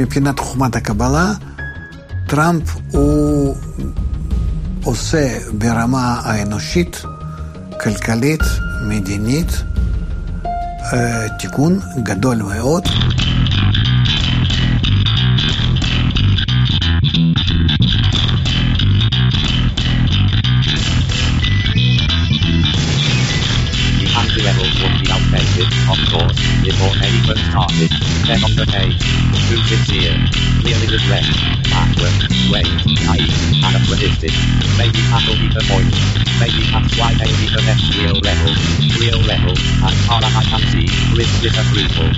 מבחינת חוכמת הקבלה, טראמפ הוא עושה ברמה האנושית, כלכלית, מדינית, אה, תיקון גדול מאוד. of course, before anyone started. Then on the page, clearly regret, backward, wait, naive, anachronistic. Maybe that'll be the point. Maybe that's why they need the next real level. Real level, as far as I can see, with disapproval.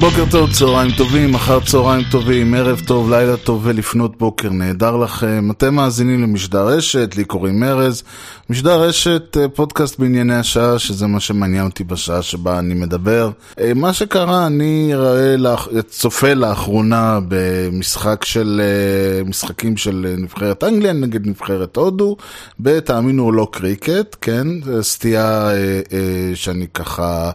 בוקר טוב, צהריים טובים, אחר צהריים טובים, ערב טוב, לילה טוב ולפנות בוקר נהדר לכם. אתם מאזינים למשדר רשת, לי קוראים ארז. משדר רשת, אה, פודקאסט בענייני השעה, שזה מה שמעניין אותי בשעה שבה אני מדבר. אה, מה שקרה, אני ראה, צופה לאחרונה במשחק של, אה, משחקים של נבחרת אנגליה נגד נבחרת הודו, בתאמינו או לא קריקט, כן? סטייה שאני ככה...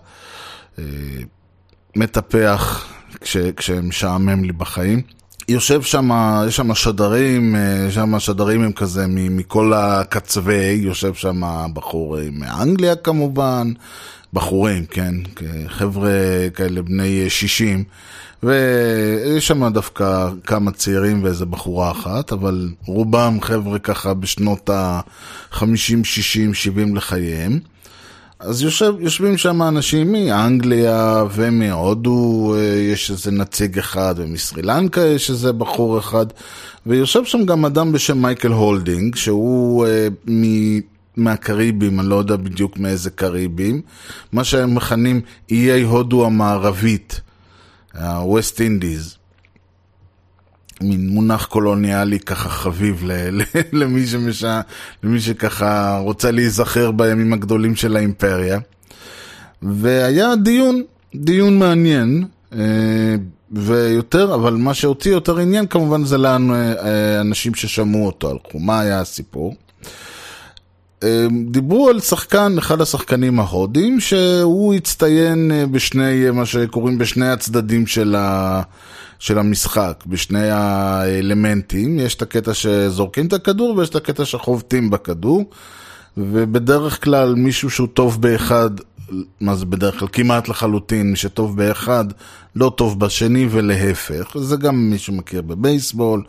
מטפח כש, כשמשעמם לי בחיים. יושב שם, יש שם שדרים, אה, שם שדרים הם כזה מכל הקצווי, יושב שם בחור מאנגליה כמובן, בחורים, כן, חבר'ה כאלה בני 60, ויש שם דווקא כמה צעירים ואיזה בחורה אחת, אבל רובם חבר'ה ככה בשנות ה-50, 60, 70 לחייהם. אז יושב, יושבים שם אנשים מאנגליה ומהודו, אה, יש איזה נציג אחד, ומסרי לנקה יש איזה בחור אחד, ויושב שם גם אדם בשם מייקל הולדינג, שהוא אה, מ... מהקריבים, אני לא יודע בדיוק מאיזה קריבים, מה שהם מכנים איי הודו המערבית, ה-West Indies. מין מונח קולוניאלי ככה חביב ל, למי, שמשע, למי שככה רוצה להיזכר בימים הגדולים של האימפריה. והיה דיון, דיון מעניין, אה, ויותר, אבל מה שהוציא יותר עניין כמובן זה לנו אה, אנשים ששמעו אותו, הלכו, מה היה הסיפור. אה, דיברו על שחקן, אחד השחקנים ההודים, שהוא הצטיין בשני, מה שקוראים בשני הצדדים של ה... של המשחק, בשני האלמנטים. יש את הקטע שזורקים את הכדור ויש את הקטע שחובטים בכדור. ובדרך כלל מישהו שהוא טוב באחד, מה זה בדרך כלל? כמעט לחלוטין, מי שטוב באחד, לא טוב בשני ולהפך. זה גם מי שמכיר בבייסבול,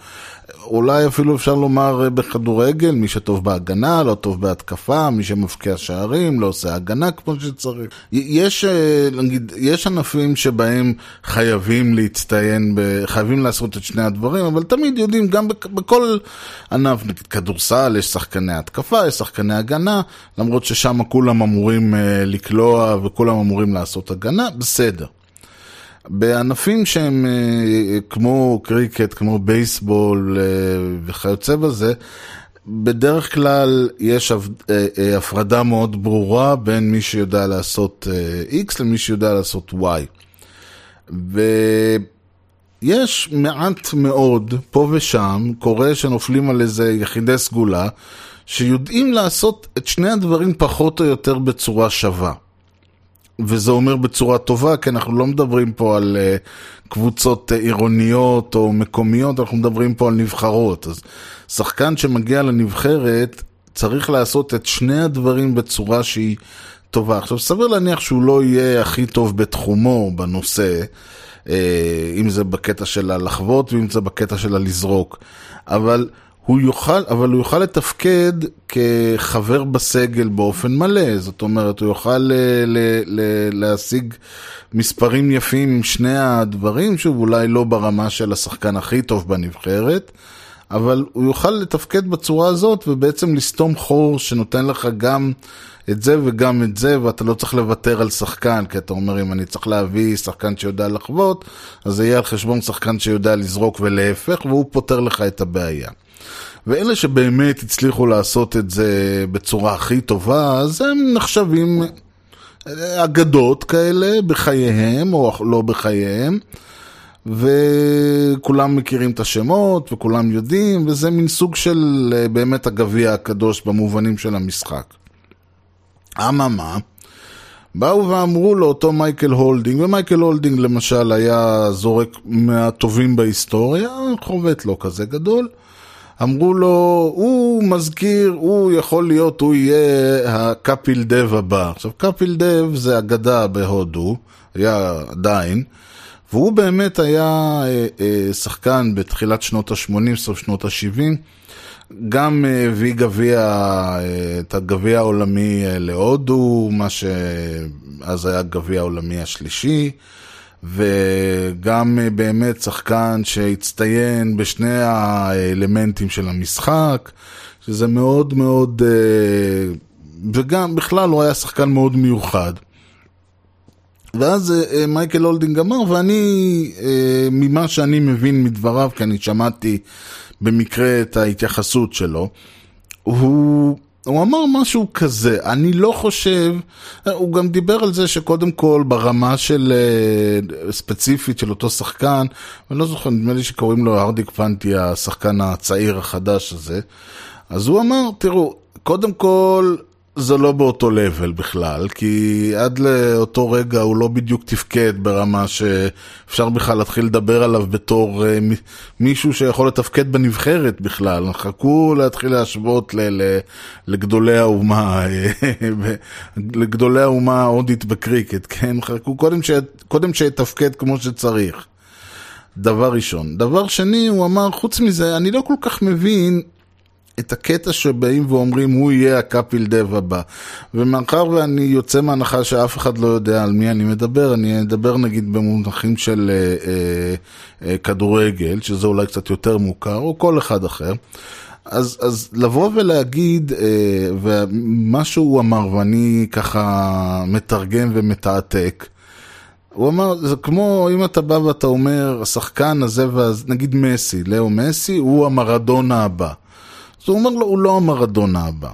אולי אפילו אפשר לומר אה, בכדורגל, מי שטוב בהגנה, לא טוב בהתקפה, מי שמבקיע שערים, לא עושה הגנה כמו שצריך. יש, אה, נגיד, יש ענפים שבהם חייבים להצטיין, חייבים לעשות את שני הדברים, אבל תמיד יודעים, גם בכל ענף, נגיד כדורסל, יש שחקני התקפה, יש שחקני הגנה, למרות ששם כולם אמורים אה, לקלוע וכולם אמורים לעשות הגנה, בסדר. בענפים שהם אה, כמו קריקט, כמו בייסבול אה, וכיוצא בזה, בדרך כלל יש אה, הפרדה מאוד ברורה בין מי שיודע לעשות X למי שיודע לעשות Y. ויש מעט מאוד, פה ושם, קורה שנופלים על איזה יחידי סגולה, שיודעים לעשות את שני הדברים פחות או יותר בצורה שווה. וזה אומר בצורה טובה, כי אנחנו לא מדברים פה על uh, קבוצות uh, עירוניות או מקומיות, אנחנו מדברים פה על נבחרות. אז שחקן שמגיע לנבחרת צריך לעשות את שני הדברים בצורה שהיא טובה. עכשיו, סביר להניח שהוא לא יהיה הכי טוב בתחומו בנושא, uh, אם זה בקטע של הלחוות ואם זה בקטע של הלזרוק, אבל... הוא יוכל, אבל הוא יוכל לתפקד כחבר בסגל באופן מלא, זאת אומרת, הוא יוכל ל, ל, ל, להשיג מספרים יפים עם שני הדברים, שוב, אולי לא ברמה של השחקן הכי טוב בנבחרת, אבל הוא יוכל לתפקד בצורה הזאת ובעצם לסתום חור שנותן לך גם את זה וגם את זה, ואתה לא צריך לוותר על שחקן, כי אתה אומר, אם אני צריך להביא שחקן שיודע לחוות, אז זה יהיה על חשבון שחקן שיודע לזרוק ולהפך, והוא פותר לך את הבעיה. ואלה שבאמת הצליחו לעשות את זה בצורה הכי טובה, אז הם נחשבים אגדות כאלה בחייהם או לא בחייהם. וכולם מכירים את השמות וכולם יודעים, וזה מין סוג של באמת הגביע הקדוש במובנים של המשחק. אממה, באו ואמרו לאותו מייקל הולדינג, ומייקל הולדינג למשל היה זורק מהטובים בהיסטוריה, חובט לא כזה גדול. אמרו לו, הוא מזכיר, הוא יכול להיות, הוא יהיה הקאפיל דב הבא. עכשיו, קאפיל דב זה אגדה בהודו, היה עדיין, והוא באמת היה אה, אה, שחקן בתחילת שנות ה-80, סוף שנות ה-70. גם אה, הביא גביע, את הגביע העולמי להודו, מה שאז היה הגביע העולמי השלישי, וגם באמת שחקן שהצטיין בשני האלמנטים של המשחק, שזה מאוד מאוד, וגם בכלל הוא היה שחקן מאוד מיוחד. ואז מייקל הולדינג אמר, ואני, ממה שאני מבין מדבריו, כי אני שמעתי במקרה את ההתייחסות שלו, הוא, הוא אמר משהו כזה, אני לא חושב, הוא גם דיבר על זה שקודם כל ברמה של אה, ספציפית של אותו שחקן, אני לא זוכר, נדמה לי שקוראים לו ארדיק פנטי, השחקן הצעיר החדש הזה, אז הוא אמר, תראו, קודם כל, זה לא באותו לבל בכלל, כי עד לאותו רגע הוא לא בדיוק תפקד ברמה שאפשר בכלל להתחיל לדבר עליו בתור uh, מישהו שיכול לתפקד בנבחרת בכלל. חכו להתחיל להשוות ל- ל- לגדולי האומה, לגדולי האומה ההודית בקריקט, כן? חכו קודם שיתפקד כמו שצריך. דבר ראשון. דבר שני, הוא אמר, חוץ מזה, אני לא כל כך מבין את הקטע שבאים ואומרים הוא יהיה הקאפיל דב הבא. ומאחר ואני יוצא מהנחה שאף אחד לא יודע על מי אני מדבר, אני אדבר נגיד במונחים של אה, אה, אה, כדורגל, שזה אולי קצת יותר מוכר, או כל אחד אחר. אז, אז לבוא ולהגיד, אה, ומה שהוא אמר, ואני ככה מתרגם ומתעתק, הוא אמר, זה כמו אם אתה בא ואתה אומר, השחקן הזה, נגיד מסי, לאו מסי, הוא המרדונה הבא. אז הוא אומר לו, הוא לא המרדונה הבא.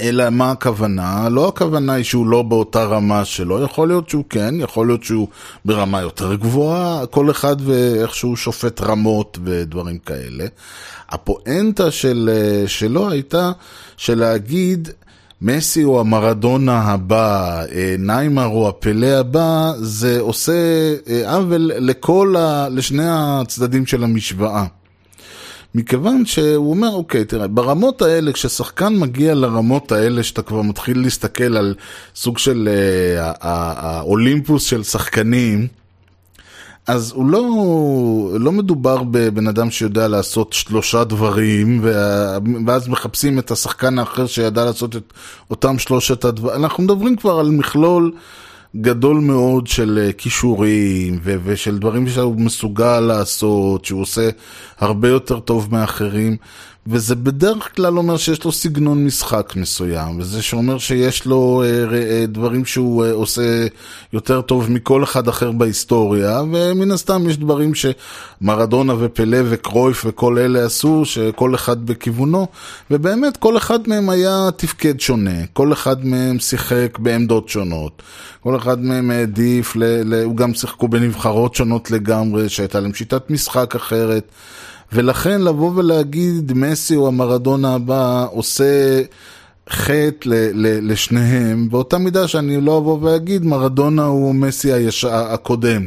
אלא מה הכוונה? לא הכוונה היא שהוא לא באותה רמה שלו, יכול להיות שהוא כן, יכול להיות שהוא ברמה יותר גבוהה, כל אחד ואיך שהוא שופט רמות ודברים כאלה. הפואנטה של, שלו הייתה שלהגיד מסי הוא המרדונה הבא, אה, ניימר הוא הפלא הבא, זה עושה אה, עוול לכל ה... לשני הצדדים של המשוואה. מכיוון שהוא אומר, אוקיי, תראה, ברמות האלה, כששחקן מגיע לרמות האלה, שאתה כבר מתחיל להסתכל על סוג של אה, האולימפוס של שחקנים, אז הוא לא, לא מדובר בבן אדם שיודע לעשות שלושה דברים, ואז מחפשים את השחקן האחר שידע לעשות את אותם שלושת הדברים. אנחנו מדברים כבר על מכלול גדול מאוד של אה, כישורים ו- ושל דברים שהוא מסוגל לעשות, שהוא עושה הרבה יותר טוב מאחרים. וזה בדרך כלל אומר שיש לו סגנון משחק מסוים, וזה שאומר שיש לו אה, אה, דברים שהוא אה, עושה יותר טוב מכל אחד אחר בהיסטוריה, ומן הסתם יש דברים שמרדונה ופלה וקרויף וכל אלה עשו, שכל אחד בכיוונו, ובאמת כל אחד מהם היה תפקד שונה, כל אחד מהם שיחק בעמדות שונות, כל אחד מהם העדיף, ל, ל, הוא גם שיחקו בנבחרות שונות לגמרי, שהייתה להם שיטת משחק אחרת. ולכן לבוא ולהגיד מסי הוא המרדונה הבא עושה חטא ל- ל- לשניהם, באותה מידה שאני לא אבוא ואגיד מרדונה הוא מסי היש... הקודם.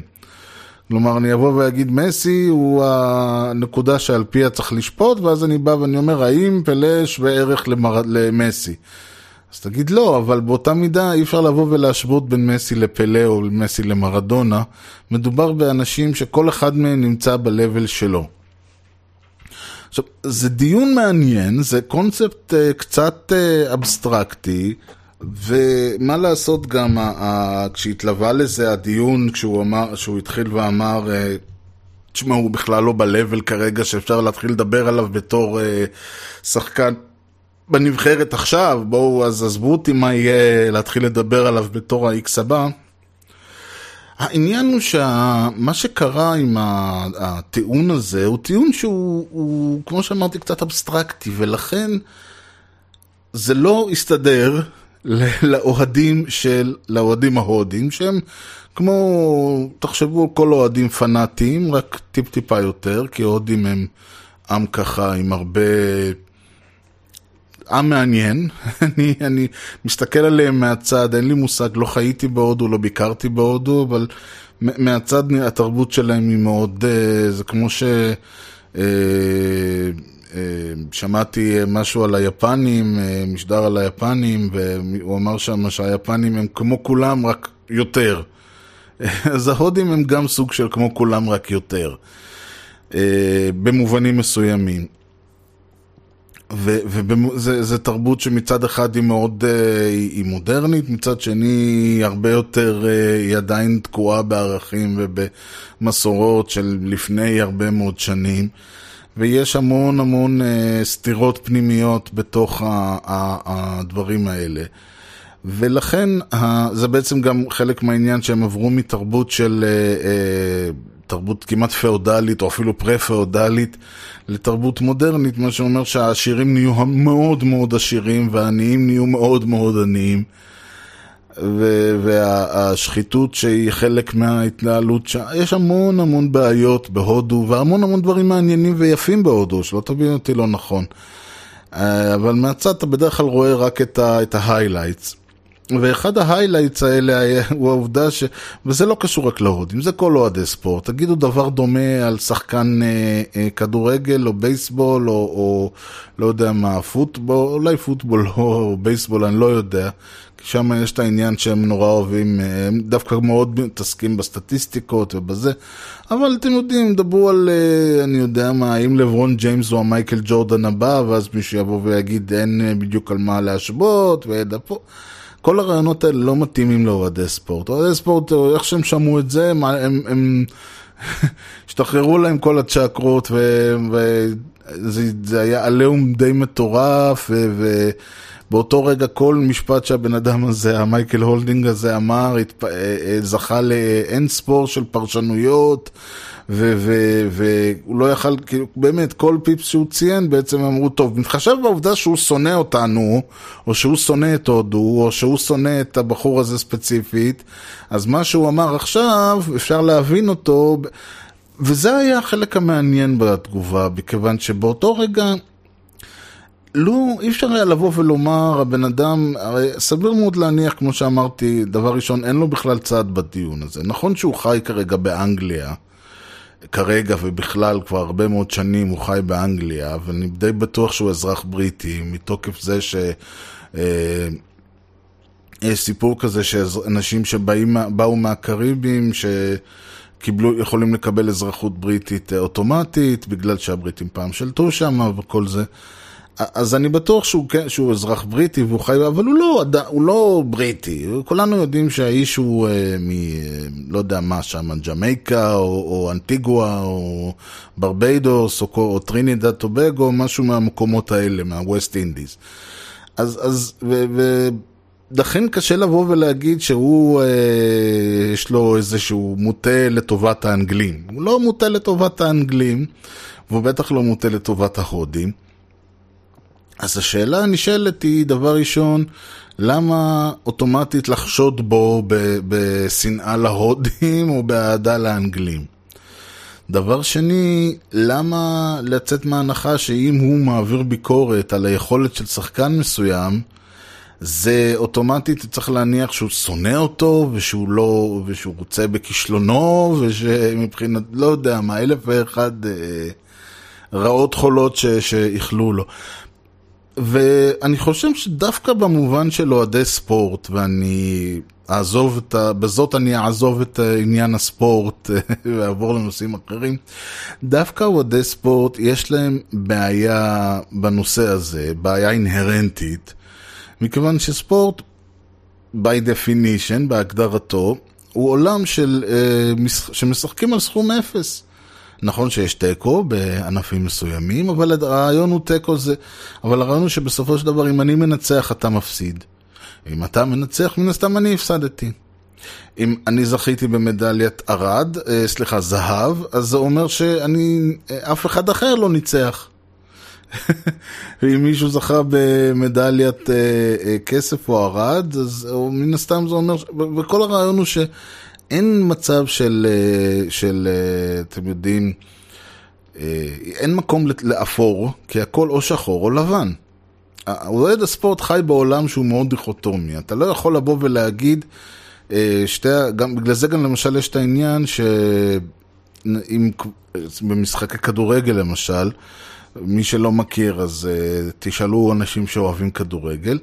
כלומר, אני אבוא ואגיד מסי הוא הנקודה שעל פיה צריך לשפוט, ואז אני בא ואני אומר, האם פלא שווה ערך למר... למסי? אז תגיד לא, אבל באותה מידה אי אפשר לבוא ולהשוות בין מסי לפלא או מסי למרדונה. מדובר באנשים שכל אחד מהם נמצא ב-level שלו. עכשיו, זה דיון מעניין, זה קונספט uh, קצת uh, אבסטרקטי, ומה לעשות גם, uh, uh, כשהתלווה לזה הדיון, כשהוא, אמר, כשהוא התחיל ואמר, uh, תשמע, הוא בכלל לא ב-level כרגע שאפשר להתחיל לדבר עליו בתור uh, שחקן בנבחרת עכשיו, בואו, אז עזבו אותי מה יהיה להתחיל לדבר עליו בתור ה-X הבא. העניין הוא שמה שקרה עם הטיעון הזה הוא טיעון שהוא, הוא, כמו שאמרתי, קצת אבסטרקטי, ולכן זה לא הסתדר לאוהדים של, לאוהדים ההודים, שהם כמו, תחשבו כל אוהדים פנאטיים, רק טיפ-טיפה יותר, כי הודים הם עם ככה עם הרבה עם מעניין, אני, אני מסתכל עליהם מהצד, אין לי מושג, לא חייתי בהודו, לא ביקרתי בהודו, אבל מהצד התרבות שלהם היא מאוד, אה, זה כמו ש... אה, אה, שמעתי משהו על היפנים, משדר על היפנים, והוא אמר שם שהיפנים הם כמו כולם, רק יותר. אז ההודים הם גם סוג של כמו כולם, רק יותר. במובנים מסוימים. וזה תרבות שמצד אחד היא מאוד, אה, היא מודרנית, מצד שני היא הרבה יותר, אה, היא עדיין תקועה בערכים ובמסורות של לפני הרבה מאוד שנים. ויש המון המון אה, סתירות פנימיות בתוך הדברים האלה. ולכן זה בעצם גם חלק מהעניין שהם עברו מתרבות של תרבות כמעט פאודלית, או אפילו פרה-פאודלית, לתרבות מודרנית, מה שאומר שהעשירים נהיו מאוד מאוד עשירים, והעניים נהיו מאוד מאוד עניים. והשחיתות שהיא חלק מההתנהלות, ש... יש המון המון בעיות בהודו, והמון המון דברים מעניינים ויפים בהודו, שלא תבין אותי לא נכון. אה, אבל מהצד אתה בדרך כלל רואה רק את ה-highlights. ואחד ה highlights האלה הוא העובדה ש... וזה לא קשור רק להודים, זה כל אוהדי ספורט. תגידו דבר דומה על שחקן אה, אה, כדורגל או בייסבול או, או לא יודע מה, פוטבול, אולי פוטבול או בייסבול, אני לא יודע. כי שם יש את העניין שהם נורא אוהבים, אה, הם דווקא מאוד מתעסקים בסטטיסטיקות ובזה. אבל אתם יודעים, דברו על, אה, אני יודע מה, האם לברון ג'יימס הוא המייקל ג'ורדן הבא, ואז מישהו יבוא ויגיד אין אה, בדיוק על מה להשוות, וידע פה. כל הרעיונות האלה לא מתאימים לאוהדי ספורט. אוהדי ספורט, איך שהם שמעו את זה, הם, הם, הם השתחררו להם כל הצ'קרות, וזה היה עליהום די מטורף, ו... ובאותו רגע כל משפט שהבן אדם הזה, המייקל הולדינג הזה אמר, התפ... אה, אה, זכה לאין ספור של פרשנויות. והוא לא יכל, כאילו, באמת, כל פיפס שהוא ציין בעצם אמרו, טוב, מתחשב בעובדה שהוא שונא אותנו, או שהוא שונא את הודו, או שהוא שונא את הבחור הזה ספציפית, אז מה שהוא אמר עכשיו, אפשר להבין אותו, וזה היה החלק המעניין בתגובה, מכיוון שבאותו רגע... לא, אי אפשר היה לבוא ולומר, הבן אדם, הרי סביר מאוד להניח, כמו שאמרתי, דבר ראשון, אין לו בכלל צעד בדיון הזה. נכון שהוא חי כרגע באנגליה, כרגע ובכלל כבר הרבה מאוד שנים הוא חי באנגליה, ואני די בטוח שהוא אזרח בריטי, מתוקף זה ש... אה, יש סיפור כזה שאנשים שבאו מהקריבים, שקיבלו, יכולים לקבל אזרחות בריטית אוטומטית, בגלל שהבריטים פעם שלטו שם וכל זה. אז אני בטוח שהוא, כן, שהוא אזרח בריטי והוא חי, אבל הוא לא, הוא לא בריטי. כולנו יודעים שהאיש הוא אה, מ... לא יודע מה שם, ג'מייקה או, או אנטיגואה או ברבדוס או, או טרינידד טובגו, משהו מהמקומות האלה, מה West Indies. אז, אז, ו... ו לכן קשה לבוא ולהגיד שהוא, אה, יש לו איזשהו מוטה לטובת האנגלים. הוא לא מוטה לטובת האנגלים, והוא בטח לא מוטה לטובת ההודים. אז השאלה הנשאלת היא, דבר ראשון, למה אוטומטית לחשוד בו בשנאה להודים או באהדה לאנגלים? דבר שני, למה לצאת מההנחה שאם הוא מעביר ביקורת על היכולת של שחקן מסוים, זה אוטומטית צריך להניח שהוא שונא אותו, ושהוא לא, ושהוא רוצה בכישלונו, ושמבחינת, לא יודע מה, אלף ואחד אה, רעות חולות שאיחלו לו. ואני חושב שדווקא במובן של אוהדי ספורט, ואני אעזוב את ה... בזאת אני אעזוב את עניין הספורט ואעבור לנושאים אחרים, דווקא אוהדי ספורט יש להם בעיה בנושא הזה, בעיה אינהרנטית, מכיוון שספורט, by definition, בהגדרתו, הוא עולם של, uh, שמשחקים על סכום אפס. נכון שיש תיקו בענפים מסוימים, אבל הרעיון הוא תיקו זה, אבל הרעיון הוא שבסופו של דבר אם אני מנצח אתה מפסיד. אם אתה מנצח, מן הסתם אני הפסדתי. אם אני זכיתי במדליית ארד, אה, סליחה, זהב, אז זה אומר שאני, אה, אף אחד אחר לא ניצח. ואם מישהו זכה במדליית אה, כסף או ארד, אז מן הסתם זה אומר, וכל הרעיון הוא ש... אין מצב של, אה, של אה, אתם יודעים, אה, אין מקום לאפור, כי הכל או שחור או לבן. אוהד הספורט חי בעולם שהוא מאוד דיכוטומי. אתה לא יכול לבוא ולהגיד, שתי, גם, בגלל זה גם למשל יש את העניין שאם במשחקי כדורגל למשל, מי שלא מכיר אז תשאלו אנשים שאוהבים כדורגל.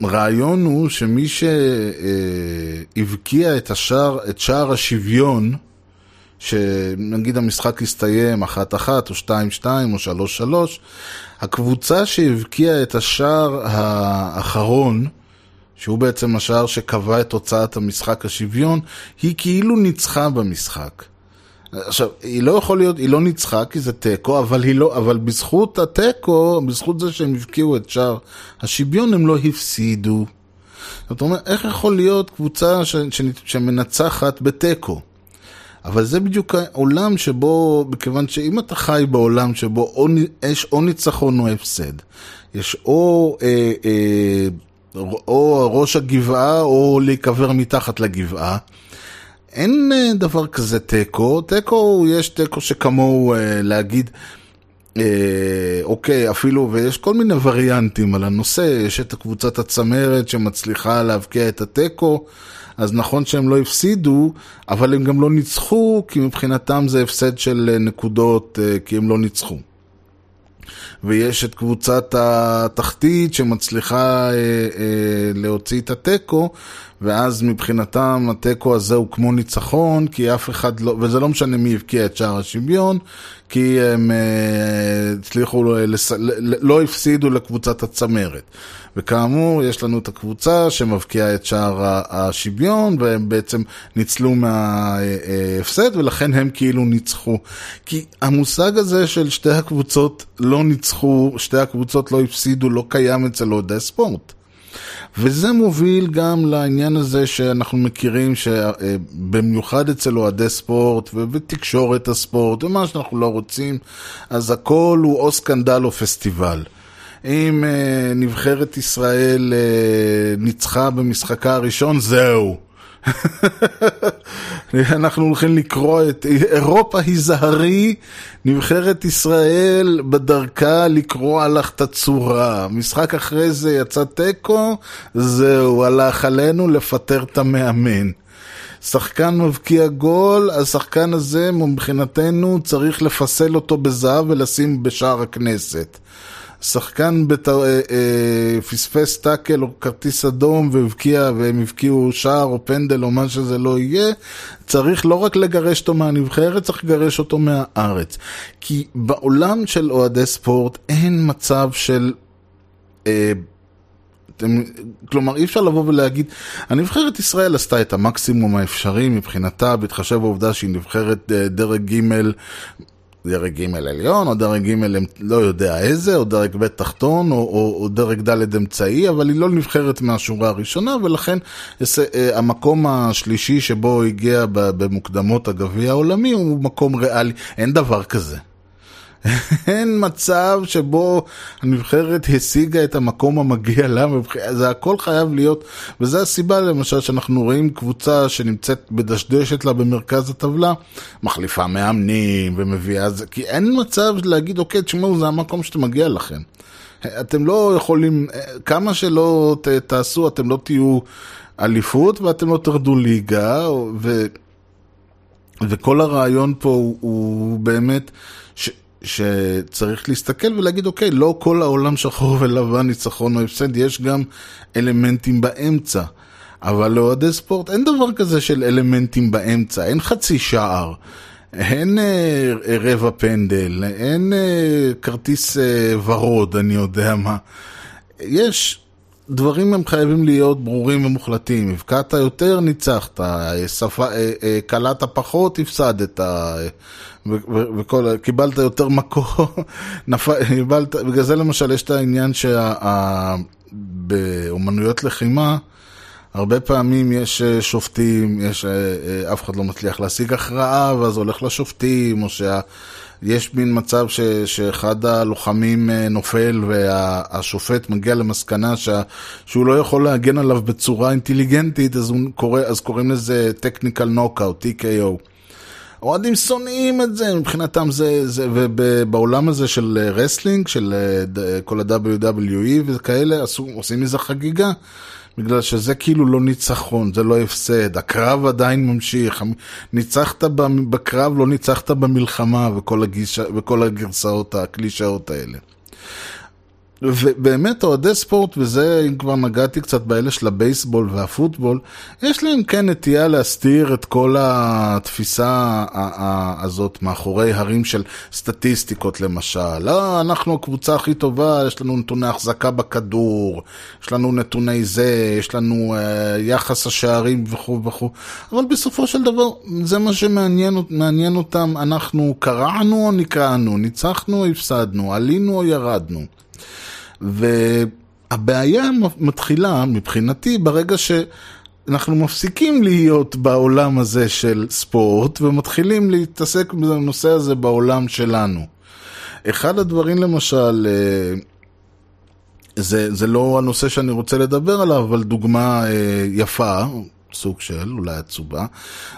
הרעיון הוא שמי שהבקיע את, השער, את שער השוויון, שנגיד המשחק יסתיים אחת אחת או שתיים שתיים או שלוש שלוש, הקבוצה שהבקיעה את השער האחרון, שהוא בעצם השער שקבע את תוצאת המשחק השוויון, היא כאילו ניצחה במשחק. עכשיו, היא לא יכול להיות, היא לא ניצחה כי זה תיקו, אבל לא, אבל בזכות התיקו, בזכות זה שהם הבקיעו את שער השוויון, הם לא הפסידו. זאת אומרת, איך יכול להיות קבוצה ש, ש, שמנצחת בתיקו? אבל זה בדיוק העולם שבו, מכיוון שאם אתה חי בעולם שבו או, יש או ניצחון או הפסד, יש או, אה, אה, או ראש הגבעה או להיקבר מתחת לגבעה, אין אה, דבר כזה תיקו, תיקו יש תיקו שכמוהו אה, להגיד, אה, אוקיי, אפילו, ויש כל מיני וריאנטים על הנושא, יש את קבוצת הצמרת שמצליחה להבקיע את התיקו, אז נכון שהם לא הפסידו, אבל הם גם לא ניצחו, כי מבחינתם זה הפסד של נקודות, כי הם לא ניצחו. ויש את קבוצת התחתית שמצליחה אה, אה, להוציא את התיקו, ואז מבחינתם התיקו הזה הוא כמו ניצחון, כי אף אחד לא, וזה לא משנה מי הבקיע את שער השוויון, כי הם אה, הצליחו, לס... לא הפסידו לקבוצת הצמרת. וכאמור, יש לנו את הקבוצה שמבקיעה את שער השוויון, והם בעצם ניצלו מההפסד, ולכן הם כאילו ניצחו. כי המושג הזה של שתי הקבוצות לא ניצחו, שתי הקבוצות לא הפסידו, לא קיים אצל אוהדי ספורט. וזה מוביל גם לעניין הזה שאנחנו מכירים שבמיוחד אצל אוהדי ספורט ובתקשורת הספורט ומה שאנחנו לא רוצים, אז הכל הוא או סקנדל או פסטיבל. אם uh, נבחרת ישראל uh, ניצחה במשחקה הראשון, זהו. אנחנו הולכים לקרוא את אירופה היזהרי, נבחרת ישראל בדרכה לקרוע לך את הצורה. משחק אחרי זה יצא תיקו, זהו, הלך עלינו לפטר את המאמן. שחקן מבקיע גול, השחקן הזה מבחינתנו צריך לפסל אותו בזהב ולשים בשער הכנסת. שחקן בת... אה, אה, פספס טאקל או כרטיס אדום והבקיע, והם הבקיעו שער או פנדל או מה שזה לא יהיה, צריך לא רק לגרש אותו מהנבחרת, צריך לגרש אותו מהארץ. כי בעולם של אוהדי ספורט אין מצב של... אה, כלומר, אי אפשר לבוא ולהגיד, הנבחרת ישראל עשתה את המקסימום האפשרי מבחינתה, בהתחשב בעובדה שהיא נבחרת אה, דרג ג' דרג ג' עליון, או דרג ג' לא יודע איזה, או דרג ב' תחתון, או, או, או דרג ד' אמצעי, אבל היא לא נבחרת מהשורה הראשונה, ולכן אה, המקום השלישי שבו הגיע במוקדמות הגביע העולמי הוא מקום ריאלי, אין דבר כזה. אין מצב שבו הנבחרת השיגה את המקום המגיע לה, זה הכל חייב להיות, וזו הסיבה למשל שאנחנו רואים קבוצה שנמצאת בדשדשת לה במרכז הטבלה, מחליפה מאמנים ומביאה זה, כי אין מצב להגיד, אוקיי, תשמעו, זה המקום שאתם מגיע לכם. אתם לא יכולים, כמה שלא ת, תעשו, אתם לא תהיו אליפות ואתם לא תרדו ליגה, ו... וכל הרעיון פה הוא, הוא באמת, שצריך להסתכל ולהגיד, אוקיי, לא כל העולם שחור ולבן, ניצחון או הפסד, יש גם אלמנטים באמצע. אבל לאוהדי ספורט אין דבר כזה של אלמנטים באמצע, אין חצי שער, אין אה, רבע פנדל, אין אה, כרטיס אה, ורוד, אני יודע מה. יש דברים הם חייבים להיות ברורים ומוחלטים. הבקעת יותר, ניצחת. אה, אה, קלעת פחות, הפסדת. וכל, קיבלת יותר מקום, קיבלת, בגלל זה למשל יש את העניין שבאומנויות לחימה, הרבה פעמים יש אה, שופטים, יש, אף אחד לא מצליח להשיג הכרעה, ואז הולך לשופטים, או שה... יש מין מצב ש, שאחד הלוחמים אה, נופל והשופט מגיע למסקנה ש, שהוא לא יכול להגן עליו בצורה אינטליגנטית, אז, קורא, אז קוראים לזה technical knockout, TKO. האוהדים שונאים את זה, מבחינתם זה, זה ובעולם הזה של אה, wrestling, של אה, כל ה-WWE וכאלה, עושים מזה חגיגה. בגלל שזה כאילו לא ניצחון, זה לא הפסד, הקרב עדיין ממשיך, ניצחת בקרב, לא ניצחת במלחמה וכל, הגישה, וכל הגרסאות, הקלישאות האלה. ובאמת אוהדי ספורט, וזה אם כבר נגעתי קצת באלה של הבייסבול והפוטבול, יש להם כן נטייה להסתיר את כל התפיסה הזאת מאחורי הרים של סטטיסטיקות למשל. לא, אנחנו הקבוצה הכי טובה, יש לנו נתוני החזקה בכדור, יש לנו נתוני זה, יש לנו אה, יחס השערים וכו' וכו', אבל בסופו של דבר זה מה שמעניין מעניין אותם, אנחנו קרענו או נקרענו, ניצחנו או הפסדנו, עלינו או ירדנו. והבעיה מתחילה מבחינתי ברגע שאנחנו מפסיקים להיות בעולם הזה של ספורט ומתחילים להתעסק בנושא הזה בעולם שלנו. אחד הדברים למשל, אה, זה, זה לא הנושא שאני רוצה לדבר עליו, אבל דוגמה אה, יפה, סוג של, אולי עצובה.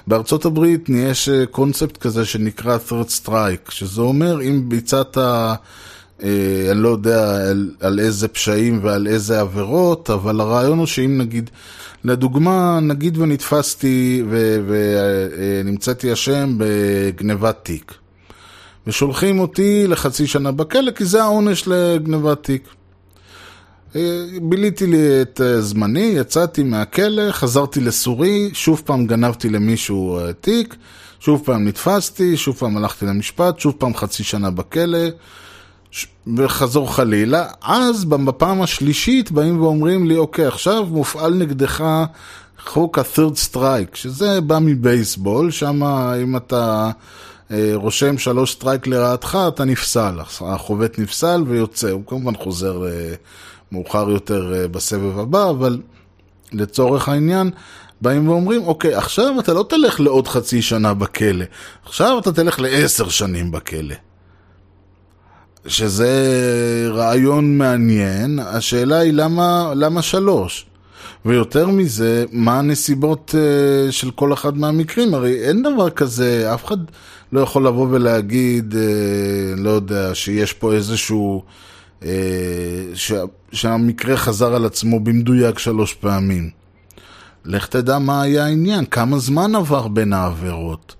בארצות הברית יש אה, קונספט כזה שנקרא third strike, שזה אומר אם ביצעת... אה, אני לא יודע על, על איזה פשעים ועל איזה עבירות, אבל הרעיון הוא שאם נגיד, לדוגמה, נגיד ונתפסתי ונמצאתי אשם בגנבת תיק, ושולחים אותי לחצי שנה בכלא, כי זה העונש לגנבת תיק. אה, ביליתי לי את אה, זמני, יצאתי מהכלא, חזרתי לסורי, שוב פעם גנבתי למישהו אה, תיק, שוב פעם נתפסתי, שוב פעם הלכתי למשפט, שוב פעם חצי שנה בכלא. וחזור חלילה, אז בפעם השלישית באים ואומרים לי, אוקיי, עכשיו מופעל נגדך חוק ה-third strike, שזה בא מבייסבול, שם אם אתה אה, רושם שלוש strike לרעתך, אתה נפסל, החובט נפסל ויוצא, הוא כמובן חוזר אה, מאוחר יותר אה, בסבב הבא, אבל לצורך העניין, באים ואומרים, אוקיי, עכשיו אתה לא תלך לעוד חצי שנה בכלא, עכשיו אתה תלך לעשר שנים בכלא. שזה רעיון מעניין, השאלה היא למה, למה שלוש? ויותר מזה, מה הנסיבות uh, של כל אחד מהמקרים? הרי אין דבר כזה, אף אחד לא יכול לבוא ולהגיד, uh, לא יודע, שיש פה איזשהו, uh, ש, שהמקרה חזר על עצמו במדויק שלוש פעמים. לך תדע מה היה העניין, כמה זמן עבר בין העבירות.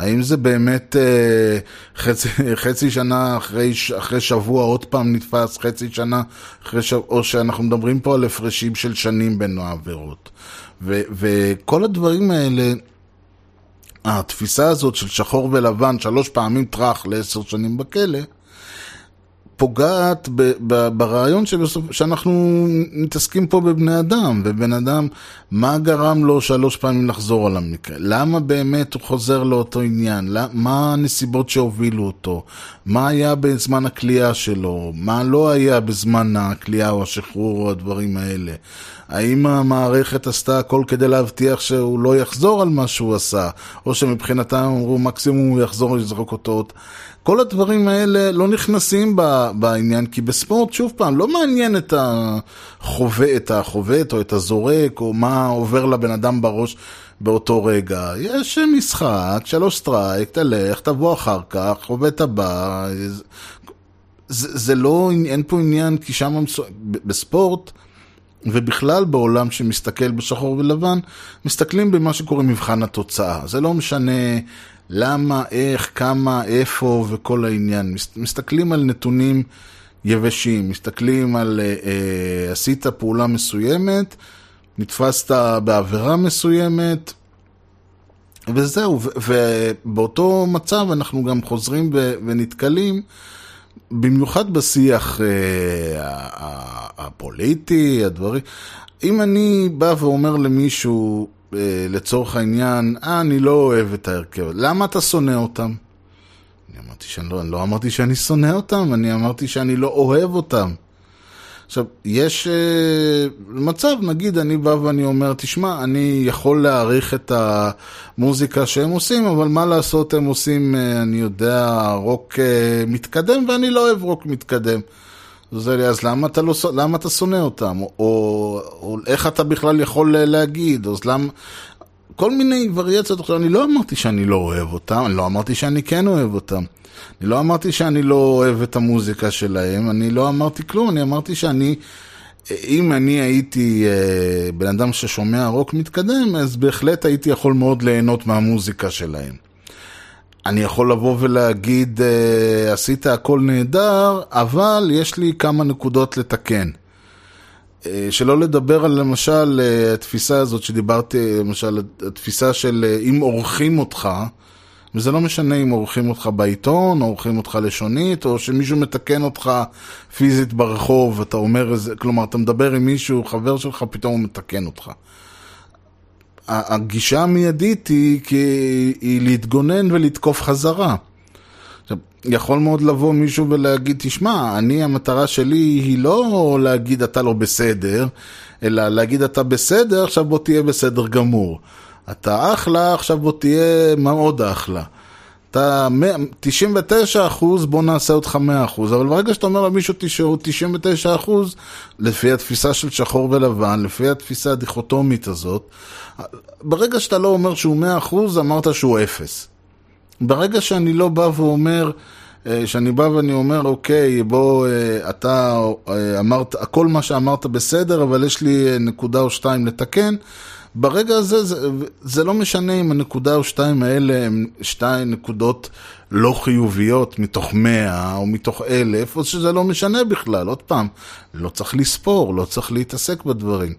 האם זה באמת אה, חצי, חצי שנה אחרי, אחרי שבוע עוד פעם נתפס, חצי שנה אחרי שבוע, או שאנחנו מדברים פה על הפרשים של שנים בין העבירות. ו, וכל הדברים האלה, התפיסה הזאת של שחור ולבן, שלוש פעמים טראח לעשר שנים בכלא, פוגעת ב, ב, ברעיון שבסוף, שאנחנו מתעסקים פה בבני אדם, ובן אדם, מה גרם לו שלוש פעמים לחזור על המקרה? למה באמת הוא חוזר לאותו עניין? למה, מה הנסיבות שהובילו אותו? מה היה בזמן הכליאה שלו? מה לא היה בזמן הכליאה או השחרור או הדברים האלה? האם המערכת עשתה הכל כדי להבטיח שהוא לא יחזור על מה שהוא עשה? או שמבחינתם אמרו מקסימום הוא יחזור לזרוק אותו עוד? כל הדברים האלה לא נכנסים בעניין, כי בספורט, שוב פעם, לא מעניין את החובט, את החובט או את הזורק, או מה עובר לבן אדם בראש באותו רגע. יש משחק, שלוש strike, תלך, תבוא אחר כך, חובט הבא. זה, זה לא, אין פה עניין, כי שם בספורט, ובכלל בעולם שמסתכל בשחור ולבן, מסתכלים במה שקוראים מבחן התוצאה. זה לא משנה למה, איך, כמה, איפה וכל העניין. מסתכלים על נתונים יבשים, מסתכלים על אה, אה, עשית פעולה מסוימת, נתפסת בעבירה מסוימת, וזהו, ובאותו מצב אנחנו גם חוזרים ונתקלים, במיוחד בשיח אה, הפוליטי, הדברים. אם אני בא ואומר למישהו, לצורך העניין, אה, אני לא אוהב את ההרכב, למה אתה שונא אותם? אני אמרתי שאני לא, אני לא אמרתי שאני שונא אותם, אני אמרתי שאני לא אוהב אותם. עכשיו, יש uh, מצב, נגיד, אני בא ואני אומר, תשמע, אני יכול להעריך את המוזיקה שהם עושים, אבל מה לעשות, הם עושים, uh, אני יודע, רוק uh, מתקדם, ואני לא אוהב רוק מתקדם. זה אז למה אתה, לא, למה אתה שונא אותם? או, או, או איך אתה בכלל יכול להגיד? אז למה... כל מיני וריאציות. עכשיו, אני לא אמרתי שאני לא אוהב אותם, אני לא אמרתי שאני כן אוהב אותם. אני לא אמרתי שאני לא אוהב את המוזיקה שלהם, אני לא אמרתי כלום, אני אמרתי שאני... אם אני הייתי אה, בן אדם ששומע רוק מתקדם, אז בהחלט הייתי יכול מאוד ליהנות מהמוזיקה שלהם. אני יכול לבוא ולהגיד, אה, עשית הכל נהדר, אבל יש לי כמה נקודות לתקן. אה, שלא לדבר על למשל אה, התפיסה הזאת שדיברתי, למשל התפיסה של אם עורכים אותך, וזה לא משנה אם עורכים אותך בעיתון, או עורכים אותך לשונית, או שמישהו מתקן אותך פיזית ברחוב, אתה אומר איזה, כלומר, אתה מדבר עם מישהו, חבר שלך, פתאום הוא מתקן אותך. הגישה המיידית היא, היא להתגונן ולתקוף חזרה. יכול מאוד לבוא מישהו ולהגיד, תשמע, אני, המטרה שלי היא לא להגיד אתה לא בסדר, אלא להגיד אתה בסדר, עכשיו בוא תהיה בסדר גמור. אתה אחלה, עכשיו בוא תהיה מאוד אחלה. אתה 99 אחוז, בוא נעשה אותך 100 אחוז. אבל ברגע שאתה אומר למישהו שהוא 99 אחוז, לפי התפיסה של שחור ולבן, לפי התפיסה הדיכוטומית הזאת, ברגע שאתה לא אומר שהוא 100 אחוז, אמרת שהוא אפס. ברגע שאני לא בא ואומר, אה, שאני בא ואני אומר, אוקיי, בוא, אה, אתה אה, אמרת, כל מה שאמרת בסדר, אבל יש לי נקודה או שתיים לתקן, ברגע הזה זה, זה לא משנה אם הנקודה או שתיים האלה הן שתיים נקודות לא חיוביות מתוך מאה או מתוך אלף, או שזה לא משנה בכלל. עוד פעם, לא צריך לספור, לא צריך להתעסק בדברים.